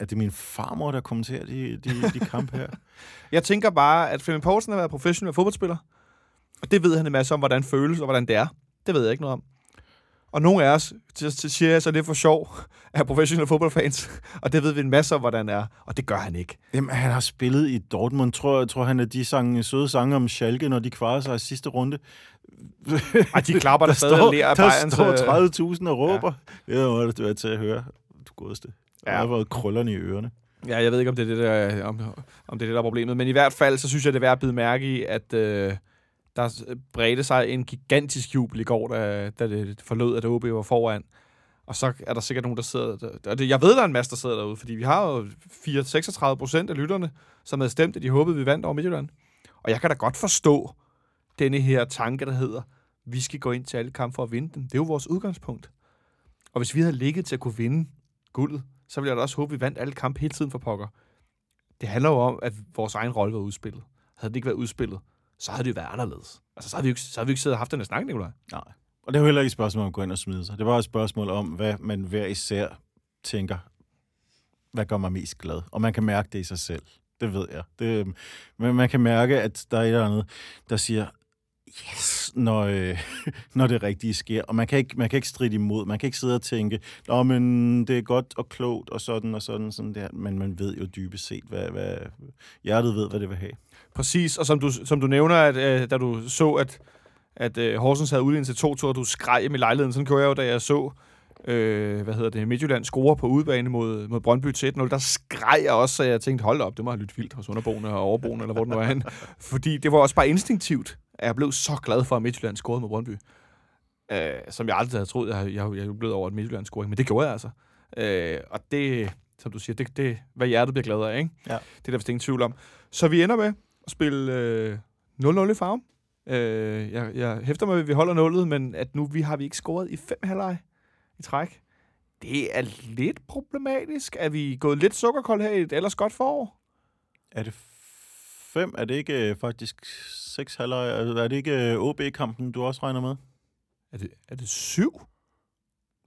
Er det min farmor, der kommenterer de, de, de kampe her? jeg tænker bare, at Flemming Poulsen har været professionel fodboldspiller, og det ved han en masse om, hvordan føles og hvordan det er. Det ved jeg ikke noget om. Og nogle af os, til, siger jeg så lidt for sjov, er professionelle fodboldfans, og det ved vi en masse om, hvordan er, og det gør han ikke. Jamen, han har spillet i Dortmund. Tror, jeg tror han, at de sang søde sange om Schalke, når de kvarede sig i sidste runde. Ej, de klapper der, der stadig står, der Bayerns, står øh, 30.000 og råber. Ja. Det var det, du er til at høre. Du godeste. Ja. Der har været krøllerne i ørerne. Ja, jeg ved ikke, om det er det, der, om, om det, er det, der er problemet. Men i hvert fald, så synes jeg, det er værd at bide mærke i, at øh, der øh, bredte sig en gigantisk jubel i går, da, da det forlod, at OB var foran. Og så er der sikkert nogen, der sidder... Der, og det, jeg ved, der er en masse, der sidder derude, fordi vi har jo 4-36 procent af lytterne, som havde stemt, at de håbede, vi vandt over Midtjylland. Og jeg kan da godt forstå denne her tanke, der hedder, vi skal gå ind til alle kampe for at vinde dem. Det er jo vores udgangspunkt. Og hvis vi havde ligget til at kunne vinde guldet, så ville jeg da også håbe, at vi vandt alle kampe hele tiden for pokker. Det handler jo om, at vores egen rolle var udspillet. Havde det ikke været udspillet, så havde det jo været anderledes. Altså, så havde vi jo ikke, så havde vi ikke siddet og haft den her snak, Nicolaj. Nej. Og det er heller ikke et spørgsmål om at gå ind og smide sig. Det var et spørgsmål om, hvad man hver især tænker, hvad gør mig mest glad? Og man kan mærke det i sig selv. Det ved jeg. Det, øhm, men man kan mærke, at der er et eller andet, der siger, yes, når, øh, når det rigtige sker. Og man kan, ikke, man kan ikke stride imod. Man kan ikke sidde og tænke, Nå, men det er godt og klogt og sådan og sådan, sådan der. Men man ved jo dybest set, hvad, hvad hjertet ved, hvad det vil have. Præcis, og som du, som du nævner, at, øh, da du så, at, at øh, Horsens havde udlignet til to tur, og du skreg i lejligheden, sådan gjorde jeg jo, da jeg så øh, hvad hedder det, Midtjylland score på udebane mod, mod Brøndby til 1-0, der skreg jeg også, så jeg tænkte, hold op, det må have lyttet vildt hos underboende og overboende, eller hvor det nu er hen. Fordi det var også bare instinktivt, at jeg blev så glad for, at Midtjylland scorede mod Brøndby. Øh, som jeg aldrig havde troet, jeg, jeg, jeg blev over et Midtjylland scoring, men det gjorde jeg altså. Øh, og det, som du siger, det, det hvad hjertet bliver glad af, ikke? Ja. Det er der vist ingen tvivl om. Så vi ender med at spille øh, 0-0 i farven. Øh, jeg, jeg hæfter mig, at vi holder nullet, men at nu vi har vi ikke scoret i fem halvleg i træk. Det er lidt problematisk. Er vi gået lidt sukkerkold her i et ellers godt forår? Er det fem? Er det ikke øh, faktisk seks halvleg? Er er det ikke øh, OB-kampen, du også regner med? Er det, er det syv?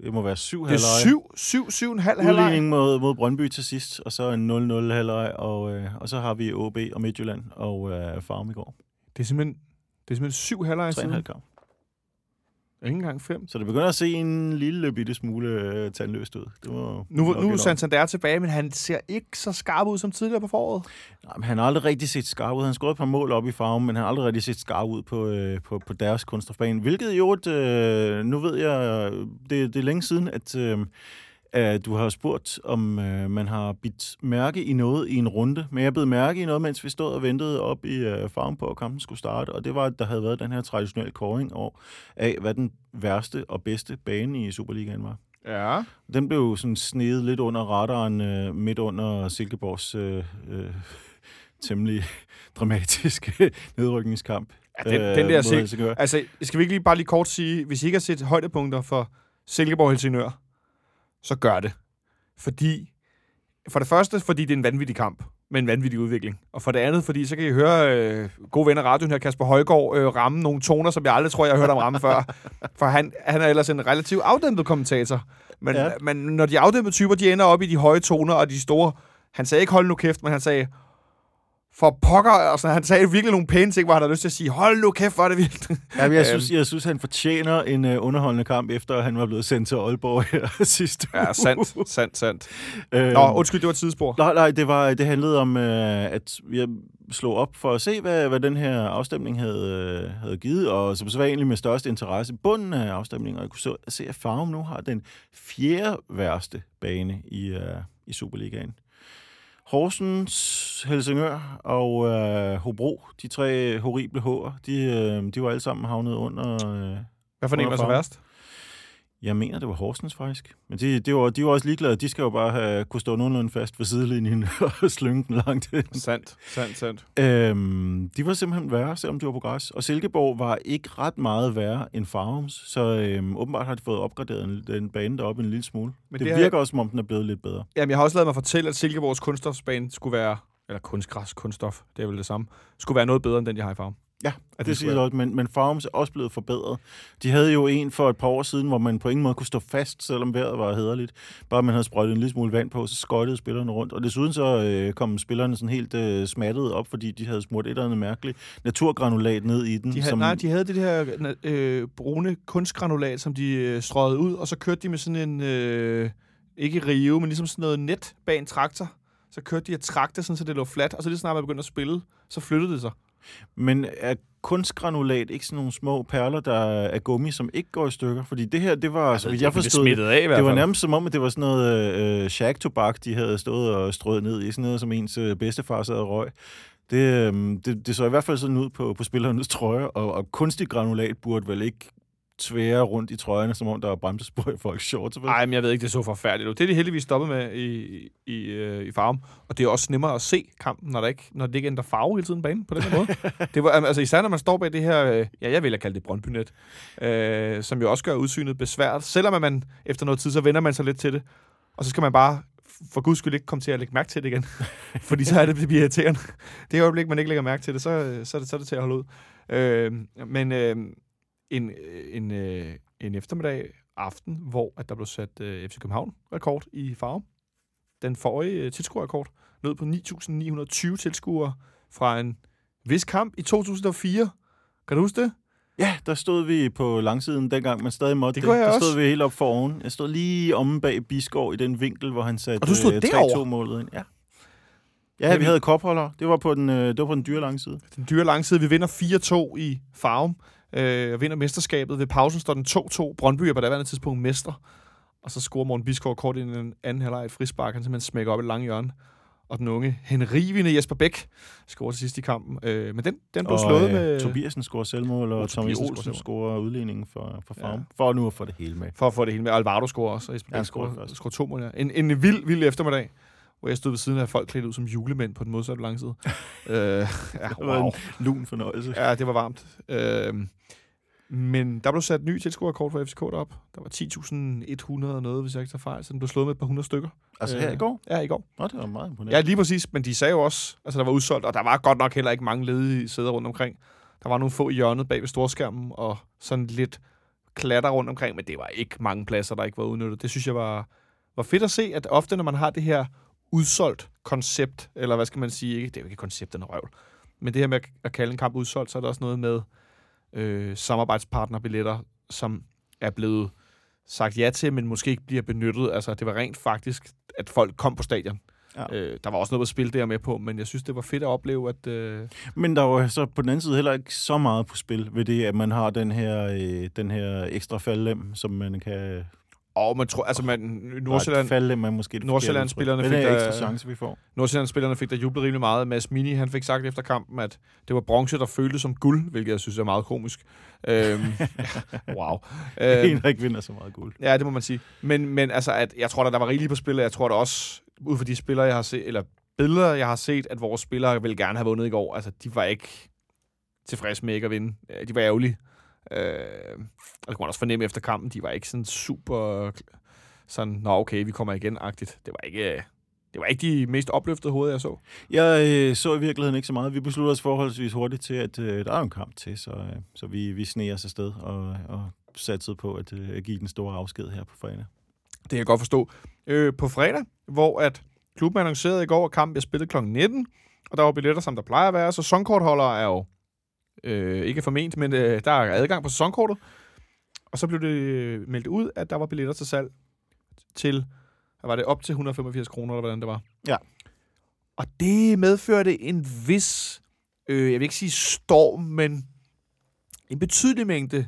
Det må være syv Det halvleg. er syv, syv, syv en halv halvleg. Udligning mod, mod Brøndby til sidst, og så en 0-0 halvleg, og, øh, og så har vi OB og Midtjylland og øh, Farm i går. Det er simpelthen, det er simpelthen syv halvleg Tre siden. halv kamp. Ikke engang fem. Så det begynder at se en lille bitte smule øh, tandløst ud. Det må, Nu, nu er. Santander tilbage, men han ser ikke så skarp ud som tidligere på foråret. Nej, men han har aldrig rigtig set skarp ud. Han scoret et par mål op i farven, men han har aldrig rigtig set skarp ud på, øh, på, på deres kunststofbane. Hvilket jo, et, øh, nu ved jeg, det, det er længe siden, at, øh, at du har spurgt, om øh, man har bidt mærke i noget i en runde. Men jeg blev mærke i noget, mens vi stod og ventede op i øh, farven på, at kampen skulle starte. Og det var, at der havde været den her traditionelle kåring over, af, hvad den værste og bedste bane i Superligaen var. Ja. Den blev sådan snedet lidt under radaren øh, midt under Silkeborgs øh, øh, temmelig dramatiske nedrykningskamp. ja den, øh, den der Helsingør. Altså, skal vi ikke lige bare lige kort sige, hvis I ikke har set højdepunkter for Silkeborg Helsingør, så gør det. Fordi, for det første, fordi det er en vanvittig kamp med en vanvittig udvikling. Og for det andet, fordi så kan I høre øh, gode venner radioen her, Kasper Højgaard, øh, ramme nogle toner, som jeg aldrig tror, jeg har hørt ham ramme før. For han, han er ellers en relativt afdæmpet kommentator. Men. Ja. men når de afdæmpede typer, de ender op i de høje toner og de store... Han sagde ikke, hold nu kæft, men han sagde, for pokker, altså han sagde virkelig nogle pæne ting, hvor han havde lyst til at sige, hold nu kæft, hvor er det vildt. Ja, men jeg, Øhm. synes, jeg synes, han fortjener en uh, underholdende kamp, efter at han var blevet sendt til Aalborg her sidste Ja, sandt, sandt, sandt. Øhm, Nå, undskyld, det var et tidsspor. Nej, nej, det, var, det handlede om, øh, at jeg slog op for at se, hvad, hvad den her afstemning havde, øh, havde givet, og som så var egentlig med største interesse bunden af afstemningen, og jeg kunne så, se, at Farum nu har den fjerde værste bane i, øh, i Superligaen. Horsens, Helsingør og øh, Hobro, de tre horrible H'er, de, øh, de var alle sammen havnet under... Øh, Hvad for en var så værst? Jeg mener, det var Horsens faktisk. Men de, de, var, de var også ligeglade. De skal jo bare have, kunne stå nogenlunde fast ved sidelinjen og slynge den langt ind. Sandt, sandt, sandt. Øhm, de var simpelthen værre, selvom de var på græs. Og Silkeborg var ikke ret meget værre end Farums, så øhm, åbenbart har de fået opgraderet en, den bane deroppe en lille smule. Men det det, har- virker også, som om den er blevet lidt bedre. Jamen, jeg har også lavet mig fortælle, at Silkeborgs kunststofsbane skulle være, eller kunstgræs, kunststof, det er vel det samme, skulle være noget bedre end den, de har i farven. Ja, det, det siger også, men, men Farums er også blevet forbedret. De havde jo en for et par år siden, hvor man på ingen måde kunne stå fast, selvom vejret var hederligt. Bare man havde sprøjtet en lille smule vand på, så skøjtede spillerne rundt. Og desuden så øh, kom spillerne sådan helt øh, smattet op, fordi de havde smurt et eller andet mærkeligt naturgranulat ned i den. De havde, Nej, de havde det her øh, brune kunstgranulat, som de øh, strøede ud, og så kørte de med sådan en, øh, ikke rive, men ligesom sådan noget net bag en traktor. Så kørte de et traktor, sådan, så det lå fladt, og så lige snart man begyndte at spille, så flyttede det sig. Men er kunstgranulat ikke sådan nogle små perler, der er gummi, som ikke går i stykker? Fordi det her, det var, så vidt jeg forstod, det, af det var nærmest som om, at det var sådan noget øh, shack-tobak, de havde stået og strøget ned i. Sådan noget, som ens øh, bedstefar sad og røg. Det, øh, det, det så i hvert fald sådan ud på, på spillernes trøje, og, og kunstig granulat burde vel ikke tvære rundt i trøjerne, som om der var bremsespor i folks shorts. Nej, men jeg ved ikke, det så forfærdeligt ud. Det er de heldigvis stoppet med i, i, øh, i farven. Og det er også nemmere at se kampen, når, der ikke, når det ikke ændrer farve hele tiden banen på den her måde. det var, altså især når man står bag det her, øh, ja, jeg vil kalde det Brøndbynet, øh, som jo også gør udsynet besvært. Selvom man efter noget tid, så vender man sig lidt til det. Og så skal man bare for guds skyld ikke komme til at lægge mærke til det igen. Fordi så er det, det bliver irriterende. Det øjeblik, man ikke lægger mærke til det, så, så, er, det, så er det til at holde ud. Øh, men øh, en, en, øh, en eftermiddag aften, hvor at der blev sat øh, FC København-rekord i farve. Den forrige øh, tilskuerrekord nød på 9.920 tilskuere fra en vis kamp i 2004. Kan du huske det? Ja, der stod vi på langsiden dengang, men stadig måtte Det jeg Der også. stod vi helt op for oven. Jeg stod lige omme bag Biskov i den vinkel, hvor han satte Og du stod øh, derovre? 3-2-målet ind. Ja. Ja, Men vi havde kopholder. Det var på den, øh, det var på den dyre langside. Den dyre langside. Vi vinder 4-2 i farven. Øh, og vinder mesterskabet. Ved pausen står den 2-2. Brøndby er på daværende tidspunkt mestre. Og så scorer Morten Biskov kort ind i den anden halvleg et frispark. Han simpelthen smækker op i et langt hjørne. Og den unge henrivende Jesper Bæk scorer til sidst i kampen. Øh, men den, den blev Og slået øh, med... Tobiasen scorer selvmål, og Og Tobias Olsen scorer scorer udligningen for, for farven. Ja. For nu at få det hele med. For at få det hele med. Alvaro scorer også. Og Jesper Ja, Bæk scorer, først. scorer to mål. Ja. En, en vild, vild eftermiddag hvor jeg stod ved siden af folk klædt ud som julemænd på den modsatte langside. øh, ja, Det var wow. en lun fornøjelse. Ja, det var varmt. Øh, men der blev sat ny tilskuerrekord for FCK derop. Der var 10.100 og noget, hvis jeg ikke tager fejl. Så den blev slået med et par hundrede stykker. Altså her Øh, i går? Ja, i går. Nå, det var meget imponerende. Ja, lige præcis. Men de sagde jo også, altså der var udsolgt, og der var godt nok heller ikke mange ledige sæder rundt omkring. Der var nogle få i hjørnet bag ved storskærmen, og sådan lidt klatter rundt omkring, men det var ikke mange pladser, der ikke var udnyttet. Det synes jeg var, var fedt at se, at ofte, når man har det her udsolgt koncept, eller hvad skal man sige, ikke, det er jo ikke konceptet af røvl, men det her med at- at kalde en kamp udsolgt, så er der også noget med øh, samarbejdspartnerbilletter, som er blevet sagt ja til, men måske ikke bliver benyttet. Altså, det var rent faktisk, at folk kom på stadion. Ja. Øh, der var også noget at spille der med på, men jeg synes, det var fedt at opleve, at... Øh, Men der var så på den anden side heller ikke så meget på spil ved det, at man har den her, øh, den her ekstra faldlem, som man kan... og man tror, altså man, Nordsjælland, faldlem er måske Nordsjælland-spillerne fik er der- ekstra chance, vi får. Nordsjælland-spillerne fik der jublet rimelig meget. Mads Mini, han fik sagt efter kampen, at det var bronze, der føltes som guld, hvilket jeg synes er meget komisk. Øhm, wow. Øh. Øhm, der ikke vinder så meget guld. ja, det må man sige. Men, men altså, at jeg tror, at der var rigeligt på spillet. Jeg tror da også, ud fra de spillere, jeg har set, eller billeder, jeg har set, at vores spillere ville gerne have vundet i går. Altså, de var ikke tilfredse med ikke at vinde. Øh, De var ærgerlige. Øh, og det kunne man også fornemme efter kampen. De var ikke sådan super sådan, nå okay, vi kommer igen-agtigt. Det var ikke, øh, det var ikke de mest opløftede hoveder, jeg så. Jeg øh, så i virkeligheden ikke så meget. Vi besluttede os forholdsvis hurtigt til, at øh, der er en kamp til, så, øh, så vi, vi sneer os afsted og, og satsede på at øh, give den store afsked her på fredag. Det kan jeg godt forstå. Øh, på fredag, hvor at klubben annoncerede i går, at kampen bliver spillet kl. 19, og der var billetter, som der plejer at være. Sæsonkortholdere er jo øh, ikke forment, men øh, der er adgang på sæsonkortet. Og så blev det øh, meldt ud, at der var billetter til salg til, hvad var det, op til 185 kroner, eller hvordan det var. Ja. Og det medførte en vis, øh, jeg vil ikke sige storm, men en betydelig mængde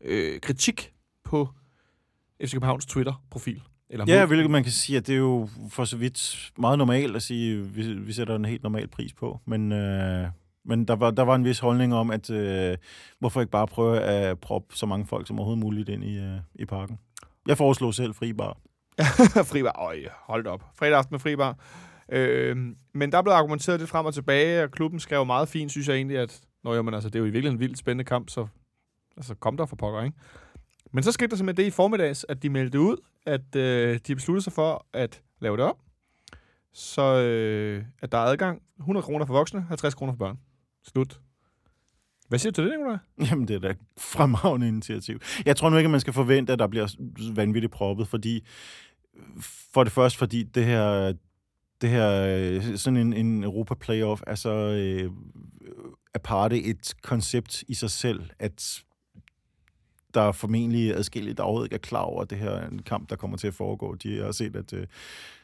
øh, kritik på FC Københavns Twitter-profil. Eller Ja, mod- hvilket man kan sige, at det er jo for så vidt meget normalt at sige, at vi, vi sætter en helt normal pris på. Men, øh, men der, var, der var en vis holdning om, at øh, hvorfor ikke bare prøve at proppe så mange folk som overhovedet muligt ind i, øh, i parken. Jeg foreslog selv fribar. fribar. Øj, hold op. Fredag aften med fribar. Øh, men der blev argumenteret lidt frem og tilbage, og klubben skrev meget fint, synes jeg egentlig, at Nå, jamen, altså, det er jo i virkeligheden en vildt spændende kamp, så altså, kom der for pokker, ikke? Men så skete der simpelthen det i formiddags, at de meldte ud, at øh, de besluttede sig for at lave det op, så øh, at der er adgang 100 kroner for voksne, 50 kroner for børn. Slut. Hvad siger du til det, Nicolaj? Jamen, det er da et fremragende initiativ. Jeg tror nu ikke, at man skal forvente, at der bliver vanvittigt proppet, fordi for det første, fordi det her, det her sådan en, en Europa-playoff er så øh, aparte et koncept i sig selv, at der er formentlig adskillige, der overhovedet ikke er klar over, at det her er en kamp, der kommer til at foregå. De har set, at øh,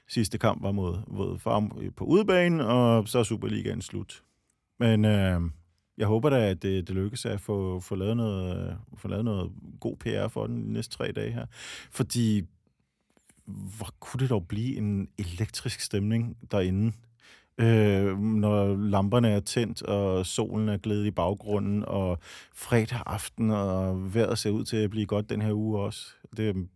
sidste kamp var mod, mod Farm på udebane, og så er Superligaen slut. Men øh, jeg håber da, at det, det lykkes at få, få, lavet noget, øh, få lavet noget god PR for den de næste tre dage her. Fordi, hvor kunne det dog blive en elektrisk stemning derinde? øh, når lamperne er tændt, og solen er glædet i baggrunden, og fredag aften, og vejret ser ud til at blive godt den her uge også. Det,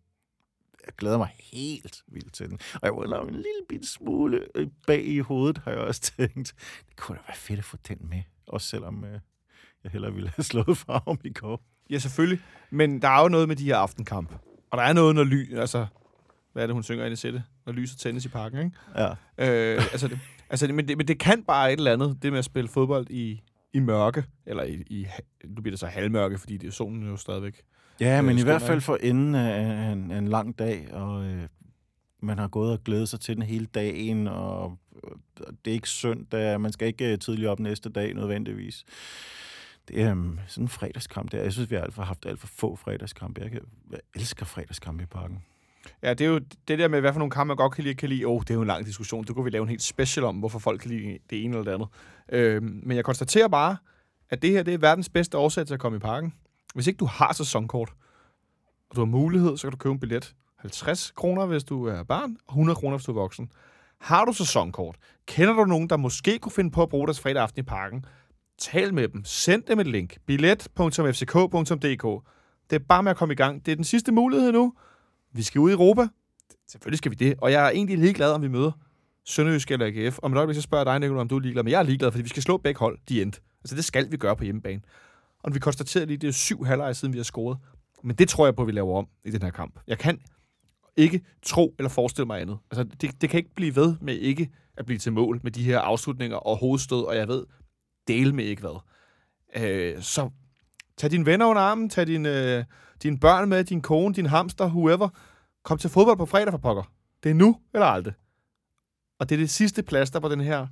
jeg glæder mig helt vildt til den. Og jeg var en lille bit smule øh, bag i hovedet, har jeg også tænkt. Det kunne da være fedt at få den med, også selvom øh, jeg hellere ville have slået farven i går. Ja, selvfølgelig. Men der er jo noget med de her aftenkamp. Og der er noget, når ly... Altså, hvad er det, hun synger ind i sætte? Når lyset tændes i parken, ikke? Ja. Øh, altså, det, altså det, men, det, men det kan bare et eller andet, det med at spille fodbold i, i mørke. Eller i, i... Nu bliver det så halvmørke, fordi det er solen jo stadigvæk. Ja, men Øh, i hvert fald for enden af en, en lang dag, og øh, man har gået og glædet sig til den hele dagen, og det er ikke søndag, man skal ikke øh, tidligt op næste dag nødvendigvis. Det er um, sådan en fredagskamp der. Jeg synes, vi har alt for haft alt for få fredagskampe. Jeg, kan, jeg elsker fredagskampe i parken. Ja, det er jo det der med, hvad for nogle kampe man godt kan lide, kan lide. Åh, oh, det er jo en lang diskussion. Det kunne vi lave en helt special om, hvorfor folk kan lide det ene eller det andet. Øh, men jeg konstaterer bare, at det her det er verdens bedste årsag til at komme i parken. Hvis ikke du har sæsonkort, og du har mulighed, så kan du købe en billet. 50 kroner, hvis du er barn, og 100 kroner, hvis du er voksen. Har du sæsonkort? Kender du nogen, der måske kunne finde på at bruge deres fredag aften i parken? Tal med dem. Send dem et link. Billet.fck.dk Det er bare med at komme i gang. Det er den sidste mulighed nu. Vi skal ud i Europa. Selvfølgelig skal vi det. Og jeg er egentlig ligeglad, om vi møder Sønderjysk eller AGF. Om et øjeblik, så spørger jeg dig, Nicolai, om du er ligeglad. Men jeg er ligeglad, fordi vi skal slå begge hold. De endte. Altså, det skal vi gøre på hjemmebane. Og vi konstaterer lige, det er syv halvleje siden, vi har scoret. Men det tror jeg på, at vi laver om i den her kamp. Jeg kan ikke tro eller forestille mig andet. Altså, det, det kan ikke blive ved med ikke at blive til mål med de her afslutninger og hovedstød, og jeg ved, dele med ikke hvad. Øh, så tag dine venner under armen, tag dine, øh, dine børn med, din kone, din hamster, whoever. Kom til fodbold på fredag for pokker. Det er nu eller aldrig. Og det er det sidste plaster på den her.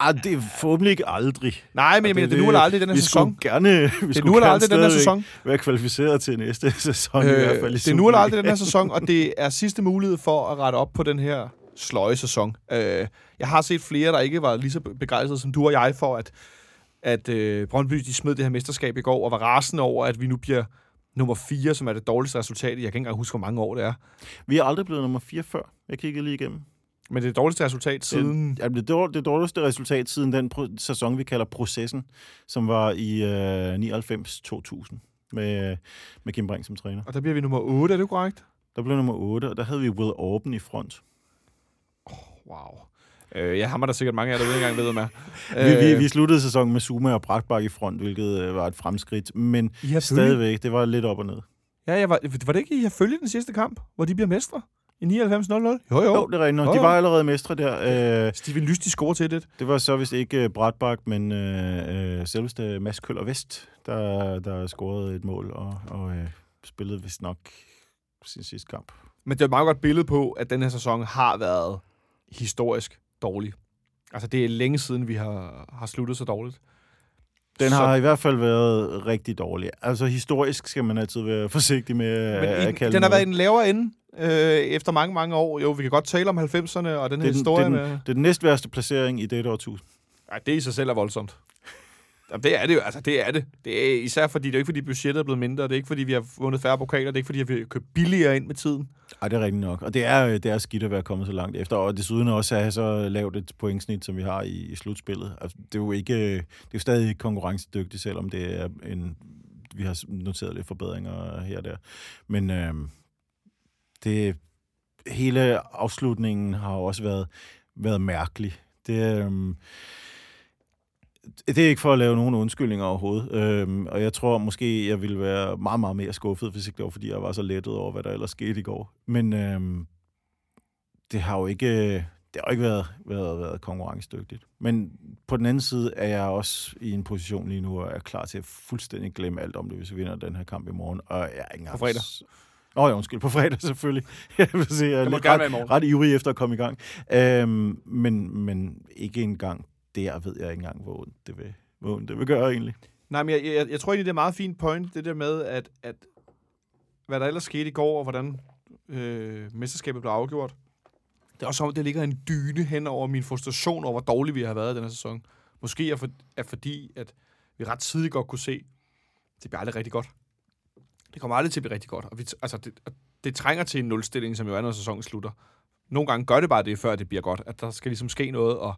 Ah, det er forhåbentlig ikke aldrig. Nej, men jeg mener, det er nu eller aldrig den her vi sæson. Skulle gerne, vi Det er nu eller aldrig den her sæson. være kvalificeret til næste sæson øh, i hvert fald. I det er nu eller aldrig den her sæson, og det er sidste mulighed for at rette op på den her sløje sæson. Øh, jeg har set flere, der ikke var lige så begejstrede som du og jeg for, at, at øh, Brøndby de smed det her mesterskab i går, og var rasende over, at vi nu bliver nummer 4, som er det dårligste resultat. Jeg kan ikke engang huske, hvor mange år det er. Vi er aldrig blevet nummer 4 før. Jeg kiggede lige igennem. Men det det dårligste resultat siden... Det, dår, det dårligste resultat siden den sæson, vi kalder processen, som var i øh, 99-2000 med, med Kim Brink som træner. Og der bliver vi nummer 8, er det korrekt? Der blev nummer 8, og der havde vi Will Orben i front. Wow. Øh, jeg hammer der sikkert mange af jer, der ikke engang ved, hvad Øh, vi, vi, vi sluttede sæsonen med Zuma og Brackbak i front, hvilket øh, var et fremskridt, men stadigvæk, det var lidt op og ned. Ja, jeg var, var det ikke, I har følge den sidste kamp, hvor de bliver mestre? I 99-0-0? Jo, jo. Jo, jo. det er rigtigt nok. Jo, De jo. var allerede mestre der. Øh, Steven Lyst, de scorer til det. det var så vist ikke uh, Bratbak, men øh, øh, selveste Mads Køller Vest, der, der scorede et mål og, og øh, spillede vist nok sin sidste kamp. Men det er et meget godt billede på, at den her sæson har været historisk dårlig. Altså, det er længe siden, vi har, har sluttet så dårligt. Den Så- har i hvert fald været rigtig dårlig. Altså historisk skal man altid være forsigtig med Men at, i, at kalde den har noget. været i den lavere ende øh, efter mange, mange år. Jo, vi kan godt tale om 90'erne og den her er den, det, historie er den, det er den næstværste placering i dette årtusind. Ej, det i sig selv er voldsomt. Jamen, det er det jo. Altså, det er det. Det er især fordi, det er ikke fordi budgettet er blevet mindre. Det er ikke fordi, vi har vundet færre pokaler. Det er ikke fordi, vi har købt billigere ind med tiden. Nej, det er rigtigt nok. Og det er, øh, det er skidt at være kommet så langt efter. Og desuden også at have så lavt et pointsnit, som vi har i, i slutspillet. Altså, det er jo ikke, øh, det er jo stadig konkurrencedygtigt, selvom det er en, vi har noteret lidt forbedringer her og der. Men øh, det, hele afslutningen har jo også været, været mærkelig. Det, øh, det er ikke for at lave nogen undskyldninger overhovedet. Øhm, og jeg tror måske, jeg ville være meget, meget mere skuffet, hvis ikke det var, fordi jeg var så lettet over, hvad der ellers skete i går. Men øhm, det har jo ikke, det har jo ikke været, været, været konkurrencedygtigt. Men på den anden side er jeg også i en position lige nu, og er klar til at fuldstændig glemme alt om det, hvis vi vinder den her kamp i morgen. Og jeg er ikke engang... På fredag. Åh oh, ja, undskyld, på fredag selvfølgelig. jeg vil sige, jeg er ret, ret ivrig efter at komme i gang. Øhm, men, men ikke engang der ved jeg ikke engang, hvor ondt det vil, hvor ondt det vil gøre egentlig. Nej, men jeg, jeg, jeg tror egentlig, det er meget fint point, det der med, at, at hvad der ellers skete i går, og hvordan øh, mesterskabet blev afgjort. Det er også som om, det ligger en dyne hen over min frustration over, hvor dårligt vi har været i den her sæson. Måske er, for, er fordi, at vi ret tidligt godt kunne se, det bliver aldrig rigtig godt. Det kommer aldrig til at blive rigtig godt. Og vi, altså, det, og det trænger til en nulstilling, som jo er, når sæsonen slutter. Nogle gange gør det bare det, før det bliver godt. At der skal ligesom ske noget, og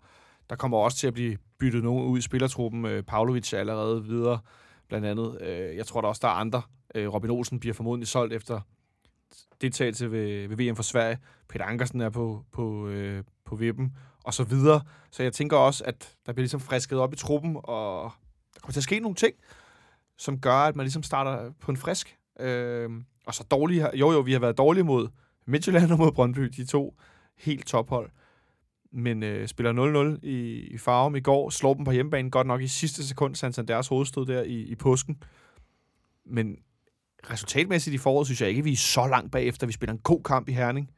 der kommer også til at blive byttet nogen ud i spillertruppen. Øh, Pavlovic er allerede videre, blandt andet. Øh, jeg tror der også, der er andre. Øh, Robin Olsen bliver formodentlig solgt efter deltagelse ved, ved VM for Sverige. Peter Ankersen er på, på, øh, på vippen, og så videre. Så jeg tænker også, at der bliver ligesom frisket op i truppen, og der kommer til at ske nogle ting, som gør, at man ligesom starter på en frisk. Øh, og så dårlige, jo jo, vi har været dårlige mod Midtjylland og mod Brøndby, de to helt tophold. Men øh, spiller 0-0 i, i Farum i går, slår dem på hjemmebane godt nok i sidste sekund, Santanders hovedstød der i, i påsken. Men resultatmæssigt i foråret, synes jeg ikke, at vi er så langt bagefter. Vi spiller en god kamp i Herning,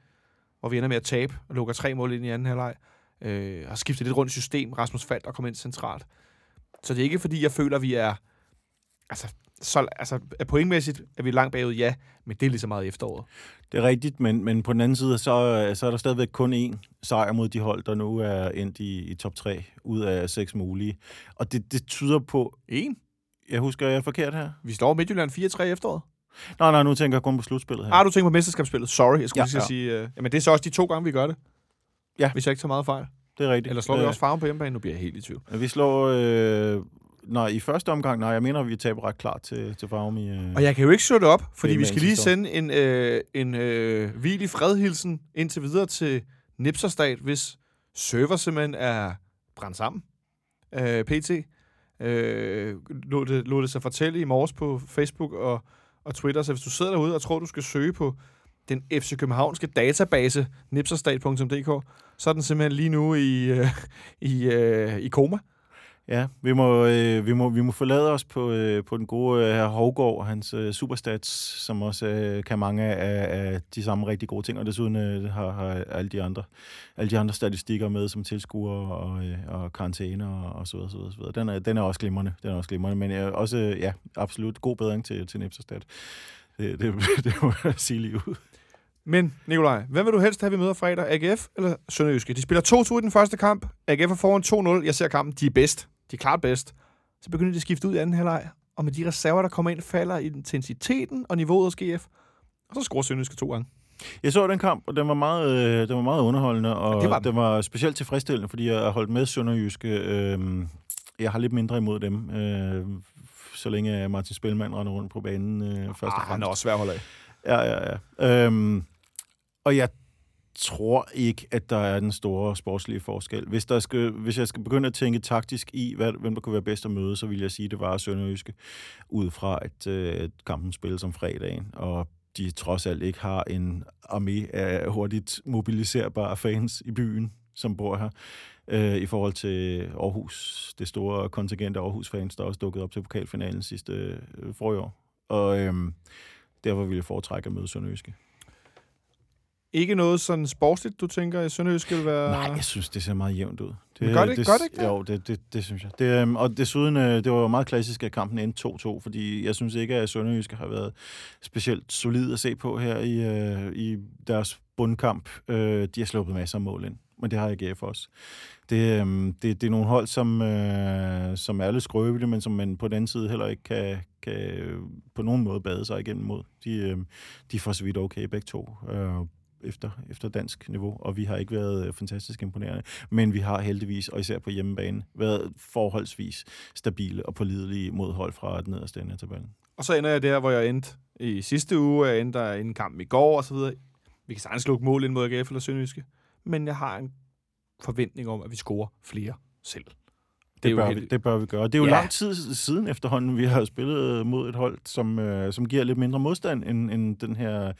hvor vi ender med at tabe og lukker tre mål ind i anden halvleg. Øh, har skiftet lidt rundt i system. Rasmus Faldt og kom ind centralt. Så det er ikke, fordi jeg føler, at vi er... Altså, så, altså pointmæssigt er vi langt bagud, ja, men det er lige så meget efteråret. Det er rigtigt, men, men på den anden side, så, så er der stadigvæk kun én sejr mod de hold, der nu er endt i, i top 3 ud af seks mulige. Og det, det tyder på... En? Jeg husker, jeg er forkert her. Vi slår Midtjylland 4-3 efteråret. Nej, nej, nu tænker jeg kun på slutspillet her. Ah, du tænker på mesterskabsspillet. Sorry, jeg skulle Ja, ja, lige ja. sige... Uh, jamen, det er så også de to gange, vi gør det. Ja. Hvis jeg ikke tager meget fejl. Det er rigtigt. Eller slår vi Øh, også farven på hjemmebane? Nu bliver jeg helt i tvivl. Vi slår... Øh, nej, i første omgang, nej, jeg mener, at vi taber ret klart til, til Farum i... Øh, Og jeg kan jo ikke slå det op, fordi vi skal lige sende en, øh, en øh, hvil i fredhilsen indtil videre til Nipserstat, hvis server simpelthen er brændt sammen. Øh, PT. Øh, lå, det, lå det sig fortælle i morges på Facebook og, og Twitter, så hvis du sidder derude og tror, du skal søge på den FC Københavnske database, nipserstat.dk, så er den simpelthen lige nu i, øh, i, øh, i koma. Ja, vi må, øh, vi må, vi må forlade os på, øh, på den gode øh, herr Hovgaard og hans øh, superstats, som også øh, kan mange af, af de samme rigtig gode ting, og desuden øh, har, har alle, de andre, alle de andre statistikker med, som tilskuer og, øh, og karantæne og, og så videre, så videre, så videre. Den er, den er også glimrende, den er også glimrende, men øh, også, ja, absolut god bedring til, til Nipserstat. Det, det, det må jeg sige lige ud. Men, Nikolaj, hvem vil du helst have, vi møder fredag? AGF eller Sønderjyske? De spiller 2-2 i den første kamp. AGF er foran 2-0. Jeg ser kampen. De er bedst. De er klart bedst. Så begynder de at skifte ud i anden halvleg. Og med de reserver, der kommer ind, falder intensiteten og niveauet hos GF. Og så scorer Sønderjyske to gange. Jeg så den kamp, og den var meget, øh, den var meget underholdende, og Ja, det var den. den var specielt tilfredsstillende, fordi jeg har holdt med Sønderjyske. Øh, jeg har lidt mindre imod dem, øh, så længe Martin Spilman render rundt på banen øh, først og Ah, han fremmest. er også svær at holde af. Ja, ja, ja. Øhm, og jeg tror ikke, at der er den store sportslige forskel. Hvis, der skal, hvis jeg skal begynde at tænke taktisk i, hvad, hvem der kunne være bedst at møde, så vil jeg sige, at det var Sønderjyske, ud fra at øh, kampen spilles om fredagen, og de trods alt ikke har en armé af hurtigt mobiliserbare fans i byen, som bor her, øh, i forhold til Aarhus, det store kontingent af Aarhus-fans, der også dukkede op til pokalfinalen sidste øh, forår. Og øh, derfor ville jeg foretrække at møde Sønderjyske. Ikke noget sådan sportsligt, du tænker, at Sønderjyske vil være... Nej, jeg synes, det ser meget jævnt ud. Det, Men gør det- gør det ikke det? Jo, det, det, det synes jeg. Det, øhm, og desuden, øh, det var jo meget klassisk, at kampen endte 2-2, fordi jeg synes ikke, at Sønderjyske har været specielt solid at se på her i, øh, i deres bundkamp. Øh, de har sluppet masser af mål ind, men det har AGF også. Det, øhm, det, det er nogle hold, som, øh, som er lidt skrøbelige, men som man på den anden side heller ikke kan, kan øh, på nogen måde bade sig igennem mod. De, øh, de er for så vidt okay begge to. Øh, efter, efter dansk niveau, og vi har ikke været øh, fantastisk imponerende, men vi har heldigvis, og især på hjemmebane, været forholdsvis stabile og pålidelige mod hold fra den nederste ende af tabellen. Og så ender jeg der, hvor jeg endte i sidste uge. Jeg endte der en kamp i går og så videre. Vi kan sagtens lukke mål ind mod AGF eller Sønderjyske. Men jeg har en forventning om, at vi scorer flere selv. Det, jo bør, helt- vi, det bør vi gøre. Det er jo Ja. lang tid siden efterhånden, vi har spillet mod et hold, som, øh, som giver lidt mindre modstand end, end den her,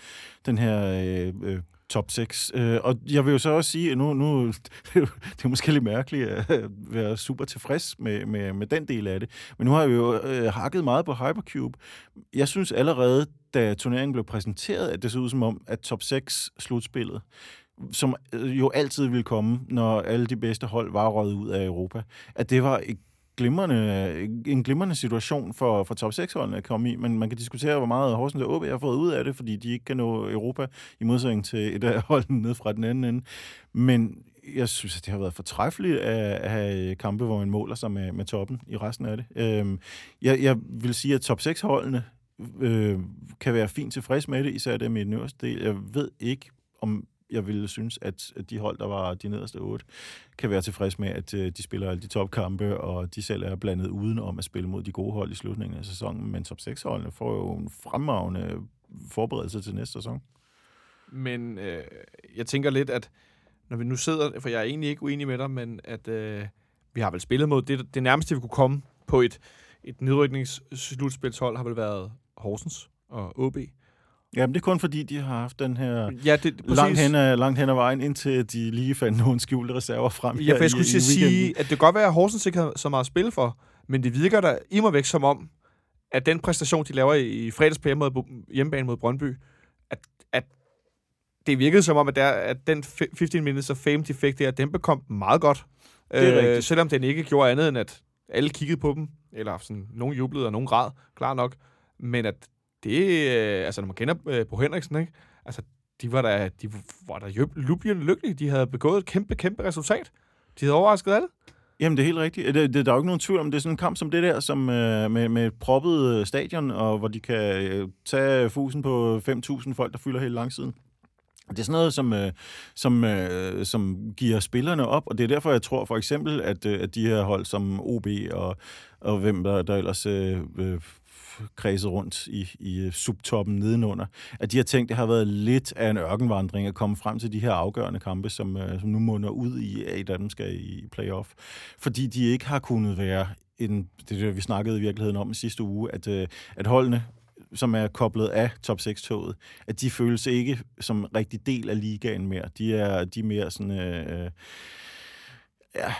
den her øh, øh, top 6. Øh, og jeg vil jo så også sige, at nu, nu det er måske lidt mærkeligt at være super tilfreds med, med, med den del af det, men nu har vi jo øh, hakket meget på Hypercube. Jeg synes allerede, da turneringen blev præsenteret, at det så ud som om, at top 6 slutspillet, som øh, jo altid vil komme, når alle de bedste hold var røget ud af Europa, at det var et glimrende, en glimrende situation for, for top 6-holdene at komme i, men man kan diskutere, hvor meget Horsens og OB har fået ud af det, fordi de ikke kan nå Europa i modsætning til et af holdene ned fra den anden ende. Men jeg synes, at det har været fortræffeligt at, at have kampe, hvor man måler sig med, med toppen i resten af det. Øhm, jeg, jeg vil sige, at top 6-holdene øh, kan være fint tilfreds med det, især dem i den øverste del. Jeg ved ikke, om jeg ville synes, at de hold, der var de nederste otte, kan være tilfreds med, at øh, de spiller alle de topkampe, og de selv er blandet uden om at spille mod de gode hold i slutningen af sæsonen. Men top 6-holdene får jo en fremragende forberedelse til næste sæson. Men øh, jeg tænker lidt, at når vi nu sidder, for jeg er egentlig ikke uenig med dig, men at øh, vi har vel spillet mod det, det nærmeste, vi kunne komme på et, et nedrykningsslutspilshold, har vel været Horsens og OB. Jamen, det er kun fordi, de har haft den her Ja, det, præcis. langt hen, ad, langt hen ad vejen, indtil de lige fandt nogle skjulte reserver frem Ja, for jeg skulle i, i sige, at det kan godt være, at Horsens ikke har så meget at spille for, men det virker der immer væk som om, at den præstation, de laver i, fredags på hjemmebane mod Brøndby, at, at det virkede som om, at, der, at den fi- 15 minutes of fame, de fik der, den bekom meget godt. Det er Øh, rigtigt. selvom den ikke gjorde andet, end at alle kiggede på dem, eller sådan, nogen jublede og nogen græd, klar nok. Men at det, øh, altså når man kender øh, Bo Henriksen, ikke? Altså, de var der, de var der jublende lykkelige. De havde begået et kæmpe, kæmpe resultat. De havde overrasket alle. Jamen, det er helt rigtigt. Det, det, der er jo ikke nogen tvivl om, det er sådan en kamp som det der, som øh, med, med et proppet øh, stadion, og hvor de kan øh, tage fusen på 5.000 folk, der fylder hele langsiden. Det er sådan noget, som, øh, som, øh, som giver spillerne op, og det er derfor, jeg tror for eksempel, at, øh, at de her hold som OB og, og hvem der, der ellers øh, øh, kredset rundt i, i øh, subtoppen nedenunder, at de har tænkt, det har været lidt af en ørkenvandring at komme frem til de her afgørende kampe, som, øh, som nu munder ud i, at et af dem skal i playoff. Fordi de ikke har kunnet være en, det er det, vi snakkede i virkeligheden om i sidste uge, at, øh, at holdene som er koblet af top 6-toget, at de føles ikke som rigtig del af ligaen mere. De er, de er mere sådan... Øh, ja,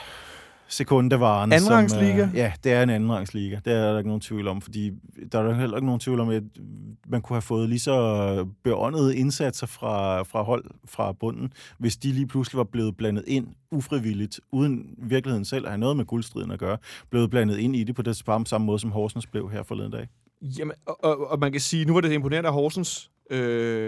sekundevaren. Andenrangsliga? Som, øh, ja, det er en andenrangsliga. Det er der ikke nogen tvivl om, fordi der er der heller ikke nogen tvivl om, at man kunne have fået lige så beåndede indsatser fra, fra hold fra bunden, hvis de lige pludselig var blevet blandet ind ufrivilligt, uden virkeligheden selv at have noget med guldstriden at gøre, blevet blandet ind i det på det samme, samme måde, som Horsens blev her forleden dag. Jamen, og, og, og man kan sige, nu var det imponerende af Horsens. Øh,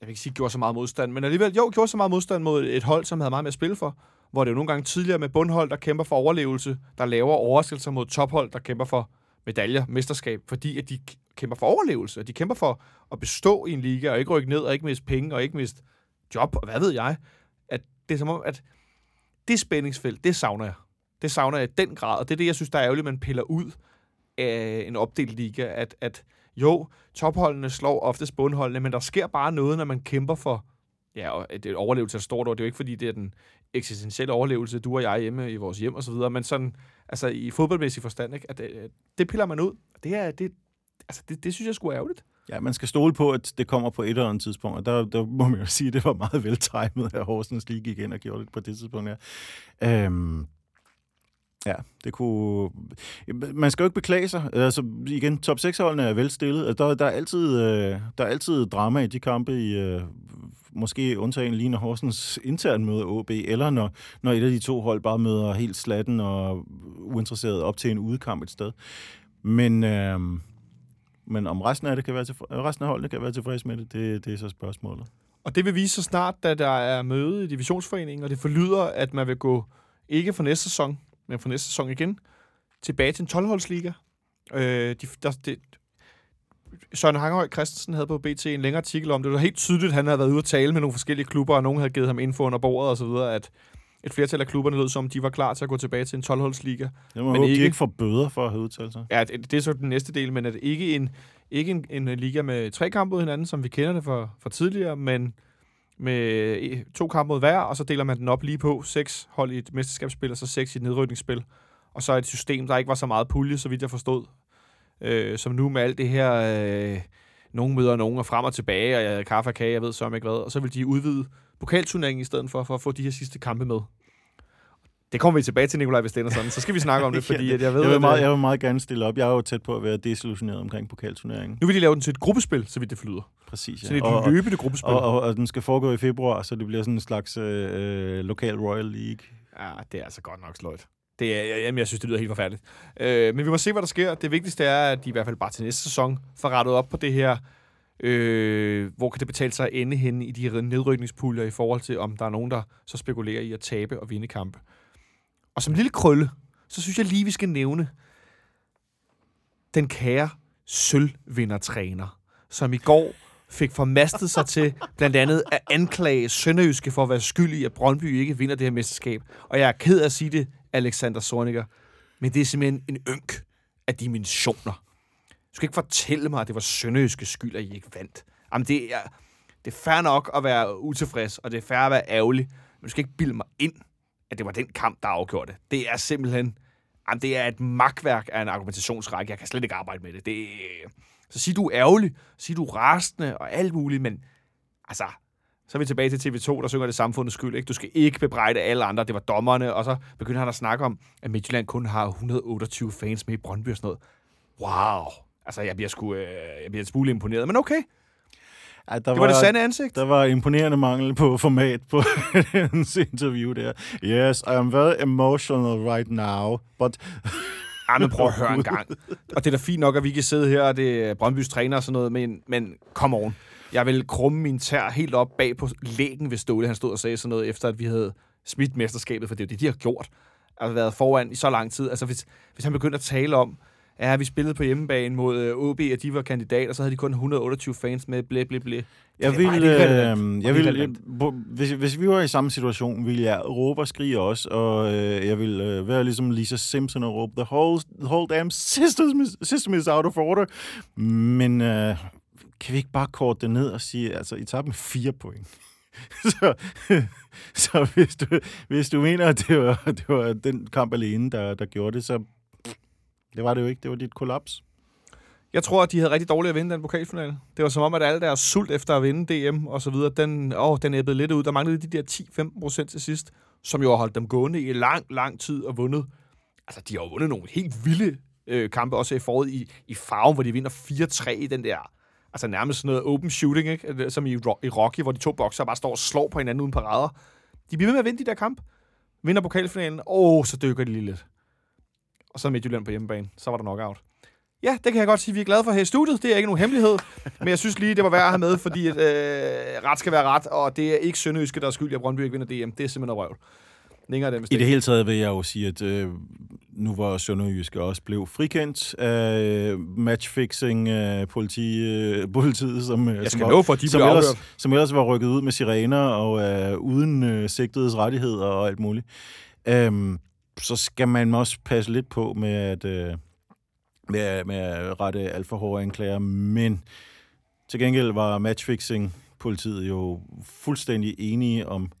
jeg vil ikke sige, gjorde så meget modstand, men alligevel, jo, gjorde så meget modstand mod et hold, som havde meget med at spille for. Hvor det jo nogle gange tidligere med bundhold, der kæmper for overlevelse, der laver overraskelser mod tophold, der kæmper for medaljer, mesterskab, fordi at de kæmper for overlevelse, og de kæmper for at bestå i en liga, og ikke rykke ned, og ikke miste penge, og ikke miste job, og hvad ved jeg. At det er som om, at det spændingsfelt, det savner jeg. Det savner jeg i den grad, og det er det, jeg synes, der er ærgerligt, man piller ud af en opdelt liga, at, at jo, topholdene slår oftest bundholdene, men der sker bare noget, når man kæmper for ja, og det er overlevelse er stort ord. Det er jo ikke, fordi det er den eksistentielle overlevelse, du og jeg hjemme i vores hjem og så videre, men sådan, altså i fodboldmæssig forstand, ikke? At, øh, det piller man ud. Det, er, det, altså, det, det synes jeg skulle ærgerligt. Ja, man skal stole på, at det kommer på et eller andet tidspunkt, og der, der må man jo sige, at det var meget veltimet, at Horsens lige gik ind og gjorde det på det tidspunkt her. Øhm, ja, det kunne... Man skal jo ikke beklage sig. Altså, igen, top 6-holdene er velstillet. Altså, der, der, er altid, øh, der er altid drama i de kampe i... Øh, måske undtagen lige når Horsens intern møder OB, eller når, når et af de to hold bare møder helt slatten og uinteresseret op til en udekamp et sted. Men, øh, men om resten af, det kan være til, resten af holdene kan være tilfreds med det, det, det er så spørgsmålet. Og det vil vise sig snart, da der er møde i divisionsforeningen, og det forlyder, at man vil gå ikke for næste sæson, men for næste sæson igen, tilbage til en 12-holdsliga. Øh, de, der, det, Søren Hangerhøj Christensen havde på BT en længere artikel om det. Det var helt tydeligt, at han havde været ude at tale med nogle forskellige klubber, og nogen havde givet ham info under bordet og så videre, at et flertal af klubberne lød som, de var klar til at gå tilbage til en 12-holdsliga. Jeg må Men håbe, ikke... ikke- de ikke får bøder for at have udtalt sig. Ja, det, det er så den næste del, men at ikke en, ikke en, en liga med tre kampe mod hinanden, som vi kender det fra, fra tidligere, men med øh, to kampe mod hver, og så deler man den op lige på seks hold i et mesterskabsspil, og så seks i et nedrykningsspil. Og så et system, der ikke var så meget pulje, så vidt jeg forstod, øh, som nu med alt det her, øh, nogen møder nogen og frem og tilbage, og jeg kaffe og kage, jeg ved så ikke hvad, og så vil de udvide pokalturneringen i stedet for, for at få de her sidste kampe med. Det kommer vi tilbage til, Nikolaj, hvis det sådan. Så skal vi snakke om det, fordi at jeg ved, jeg, vil meget, øh, jeg vil meget gerne stille op. Jeg er jo tæt på at være desillusioneret omkring pokalturneringen. Nu vil de lave den til et gruppespil, så vidt det flyder. Præcis, Så ja. det er et løbende gruppespil. og, og, og den skal foregå i februar, så det bliver sådan en slags øh, øh, lokal Royal League. Ja, det er altså godt nok sløjt. Det er, jamen, jeg synes, det lyder helt forfærdeligt. Øh, men vi må se, hvad der sker. Det vigtigste er, at de i hvert fald bare til næste sæson får rettet op på det her. Øh, hvor kan det betale sig at ende henne i de nedrykningspuljer i forhold til, om der er nogen, der så spekulerer i at tabe og vinde kampe. Og som lille krølle, så synes jeg lige, vi skal nævne den kære sølvvindertræner, som i går fik formastet sig til blandt andet at anklage Sønderjyske for at være skyldig, i, at Brøndby ikke vinder det her mesterskab. Og jeg er ked af at sige det, Alexander Sorniger, men det er simpelthen en ynk af dimensioner. Du skal ikke fortælle mig, at det var Sønderjyske skyld, at I ikke vandt. Jamen, det er, det er fair nok at være utilfreds, og det er fair at være ærgerlig, men du skal ikke bilde mig ind, at det var den kamp, der afgjorde det. Det er simpelthen... Jamen, det er et magtværk af en argumentationsrække. Jeg kan slet ikke arbejde med det. det så sig du er ærgerlig, sig du er rasende og alt muligt, men altså, så er vi tilbage til TV2, der synger det samfundets skyld. Ikke? Du skal ikke bebrejde alle andre, det var dommerne, og så begynder han at snakke om, at Midtjylland kun har 128 fans med i Brøndby og sådan noget. Wow! Altså, jeg bliver sgu, øh, jeg bliver en smule imponeret, men okay. Ja, der Det var, var det sande ansigt. Der var imponerende mangel på format på hans interview der. Yes, I am very emotional right now, but... Ej, men prøv at høre en gang. Og det er da fint nok, at vi kan sidde her, og det er Brøndbys træner og sådan noget, men, men come on. Jeg vil krumme min tær helt op bag på lægen, hvis Ståle han stod og sagde sådan noget, efter at vi havde smidt mesterskabet, for det er jo det, de har gjort. Altså været foran i så lang tid. Altså hvis, hvis han begynder at tale om, Ja, vi spillede på hjemmebane mod øh, OB, og de var kandidater, så havde de kun 128 fans med, blæ, blæ, blæ. Jeg vil, relevant. øh, jeg vil, jeg, hvis, hvis vi var i samme situation, ville jeg råbe og skrige også, og øh, jeg vil øh, være ligesom Lisa Simpson og råbe, the whole, the whole damn system is, system is out of order. Men øh, kan vi ikke bare korte det ned og sige, altså, I tager med fire point. så, så hvis, du, hvis du mener, at det var, det var den kamp alene, der, der gjorde det, så det var det jo ikke. Det var dit kollaps. Jeg tror, at de havde rigtig dårligt at vinde den pokalfinale. Det var som om, at alle deres sult efter at vinde DM og så videre, den, åh, den æbbede lidt ud. Der manglede de der 10-15 procent til sidst, som jo har holdt dem gående i lang, lang tid og vundet. Altså, de har jo vundet nogle helt vilde øh, kampe, også i foråret i, i farven, hvor de vinder 4-3 i den der, altså nærmest sådan noget open shooting, ikke? Altså, som i, i Rocky, hvor de to bokser bare står og slår på hinanden uden parader. De bliver ved med at vinde de der kamp. Vinder pokalfinalen, åh, så dykker de lige lidt. Og så Midtjylland på hjemmebane. Så var der knockout. Ja, det kan jeg godt sige, vi er glade for her i studiet. Det er ikke nogen hemmelighed. men jeg synes lige, det var værd at have med, fordi at, øh, ret skal være ret, og det er ikke Sønderjyske, der er skyld i, at Brøndby ikke vinder DM. Det er simpelthen røvl. Længere den I det hele taget vil jeg jo sige, at øh, nu hvor Sønderjyske også blev frikendt af matchfixing øh, politi, øh, politiet, som, øh, Jeg som, skal var, love for, de som, ellers, afhørt. som ellers var rykket ud med sirener og øh, uden øh, sigtedes rettigheder og alt muligt. Øhm, så skal man også passe lidt på med at, øh, med, med at rette alt for hårde anklager, men til gengæld var matchfixing politiet jo fuldstændig enige om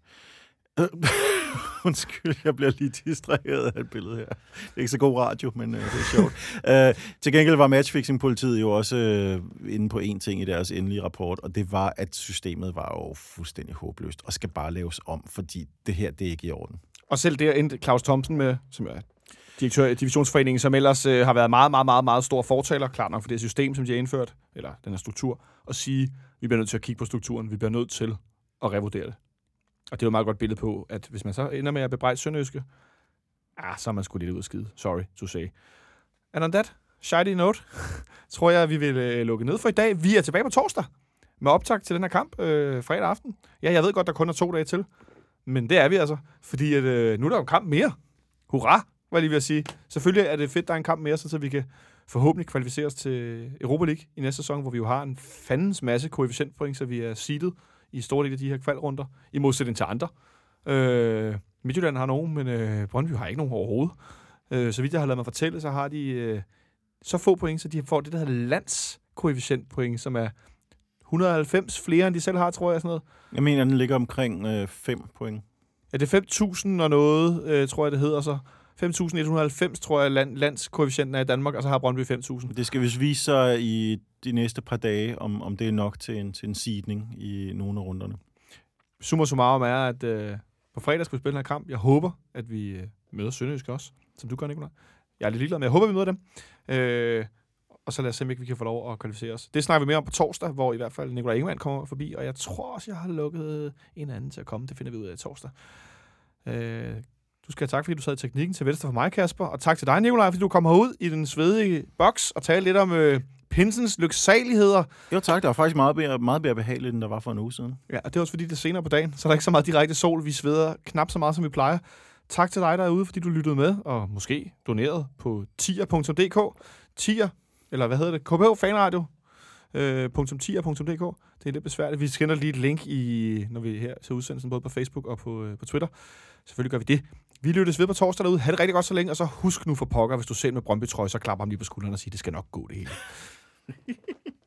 Undskyld, jeg bliver lige distraheret af et billede her. Det er ikke så god radio, men øh, det er sjovt. uh, til gengæld var Matchfixing-politiet jo også øh, inde på en ting i deres endelige rapport, og det var, at systemet var jo fuldstændig håbløst og skal bare laves om, fordi det her, det er ikke i orden. Og selv der endte Claus Thomsen med, som er direktør i Divisionsforeningen, som ellers øh, har været meget, meget, meget, meget stor fortaler, klart nok for det system, som de har indført, eller den her struktur, og sige, vi bliver nødt til at kigge på strukturen, vi bliver nødt til at revurdere det. Og det er jo et meget godt billede på, at hvis man så ender med at bebrejde Sønderjyske, ah, så er man sgu lidt ud af skide. Sorry to say. And on that shiny note, tror jeg, vi vil øh, lukke ned for i dag. Vi er tilbage på torsdag med optag til den her kamp øh, fredag aften. Ja, jeg ved godt, der kun er to dage til, men det er vi altså, fordi at, øh, nu er der jo en kamp mere. Hurra, var jeg lige ved at sige. Selvfølgelig er det fedt, der er en kamp mere, så vi kan forhåbentlig kvalificere os til Europa League i næste sæson, hvor vi jo har en fandens masse koefficientpoint, så vi er seedet i store del af de her kvalrunder, i modsætning til andre. Øh, Midtjylland har nogen, men øh, Brøndby har ikke nogen overhovedet. Øh, så vidt jeg har lavet mig fortælle, så har de øh, så få point, så de får det, der hedder landskoefficientpoint, som er 190 flere, end de selv har, tror jeg. Sådan noget. Jeg mener, den ligger omkring øh, 5 point. Er det 5.000 og noget, øh, tror jeg, det hedder så. 5.190, tror jeg, land, landskoefficienten er i Danmark, og så har Brøndby 5.000. Det skal vist vise sig i de næste par dage, om, om det er nok til en, til en seedning i nogle af runderne. Summa summarum er, at øh, på fredag skal vi spille den her kamp. Jeg håber, at vi øh, møder Sønderjysk også, som du gør, Nicolaj. Jeg er lidt ligeglad, men jeg håber, vi møder dem. Øh, og så lad os se, om ikke vi kan få lov at kvalificere os. Det snakker vi mere om på torsdag, hvor i hvert fald Nicolaj Ingemann kommer forbi, og jeg tror også, jeg har lukket en anden til at komme. Det finder vi ud af i torsdag. Øh, du skal have tak, fordi du sad i teknikken til venstre for mig, Kasper. Og tak til dig, Nicolaj, fordi du kom herud i den svedige boks og talte lidt om øh, pinsens lyksaligheder. Jo tak, der var faktisk meget mere, meget mere behageligt, end der var for en uge siden. Ja, og det er også fordi, det er senere på dagen, så der er ikke så meget direkte sol. Vi sveder knap så meget, som vi plejer. Tak til dig derude, fordi du lyttede med, og måske doneret på tier.dk. Tier, eller hvad hedder det? KBH Fanradio. Øh, .10.dk. Det er lidt besværligt. Vi sender lige et link, i, når vi her ser udsendelsen, både på Facebook og på, øh, på Twitter. Selvfølgelig gør vi det. Vi lyttes ved på torsdag derude. Ha' det rigtig godt så længe, og så husk nu for pokker, hvis du ser med Brøndby trøje, så klapper ham lige på skulderen og siger, det skal nok gå det hele.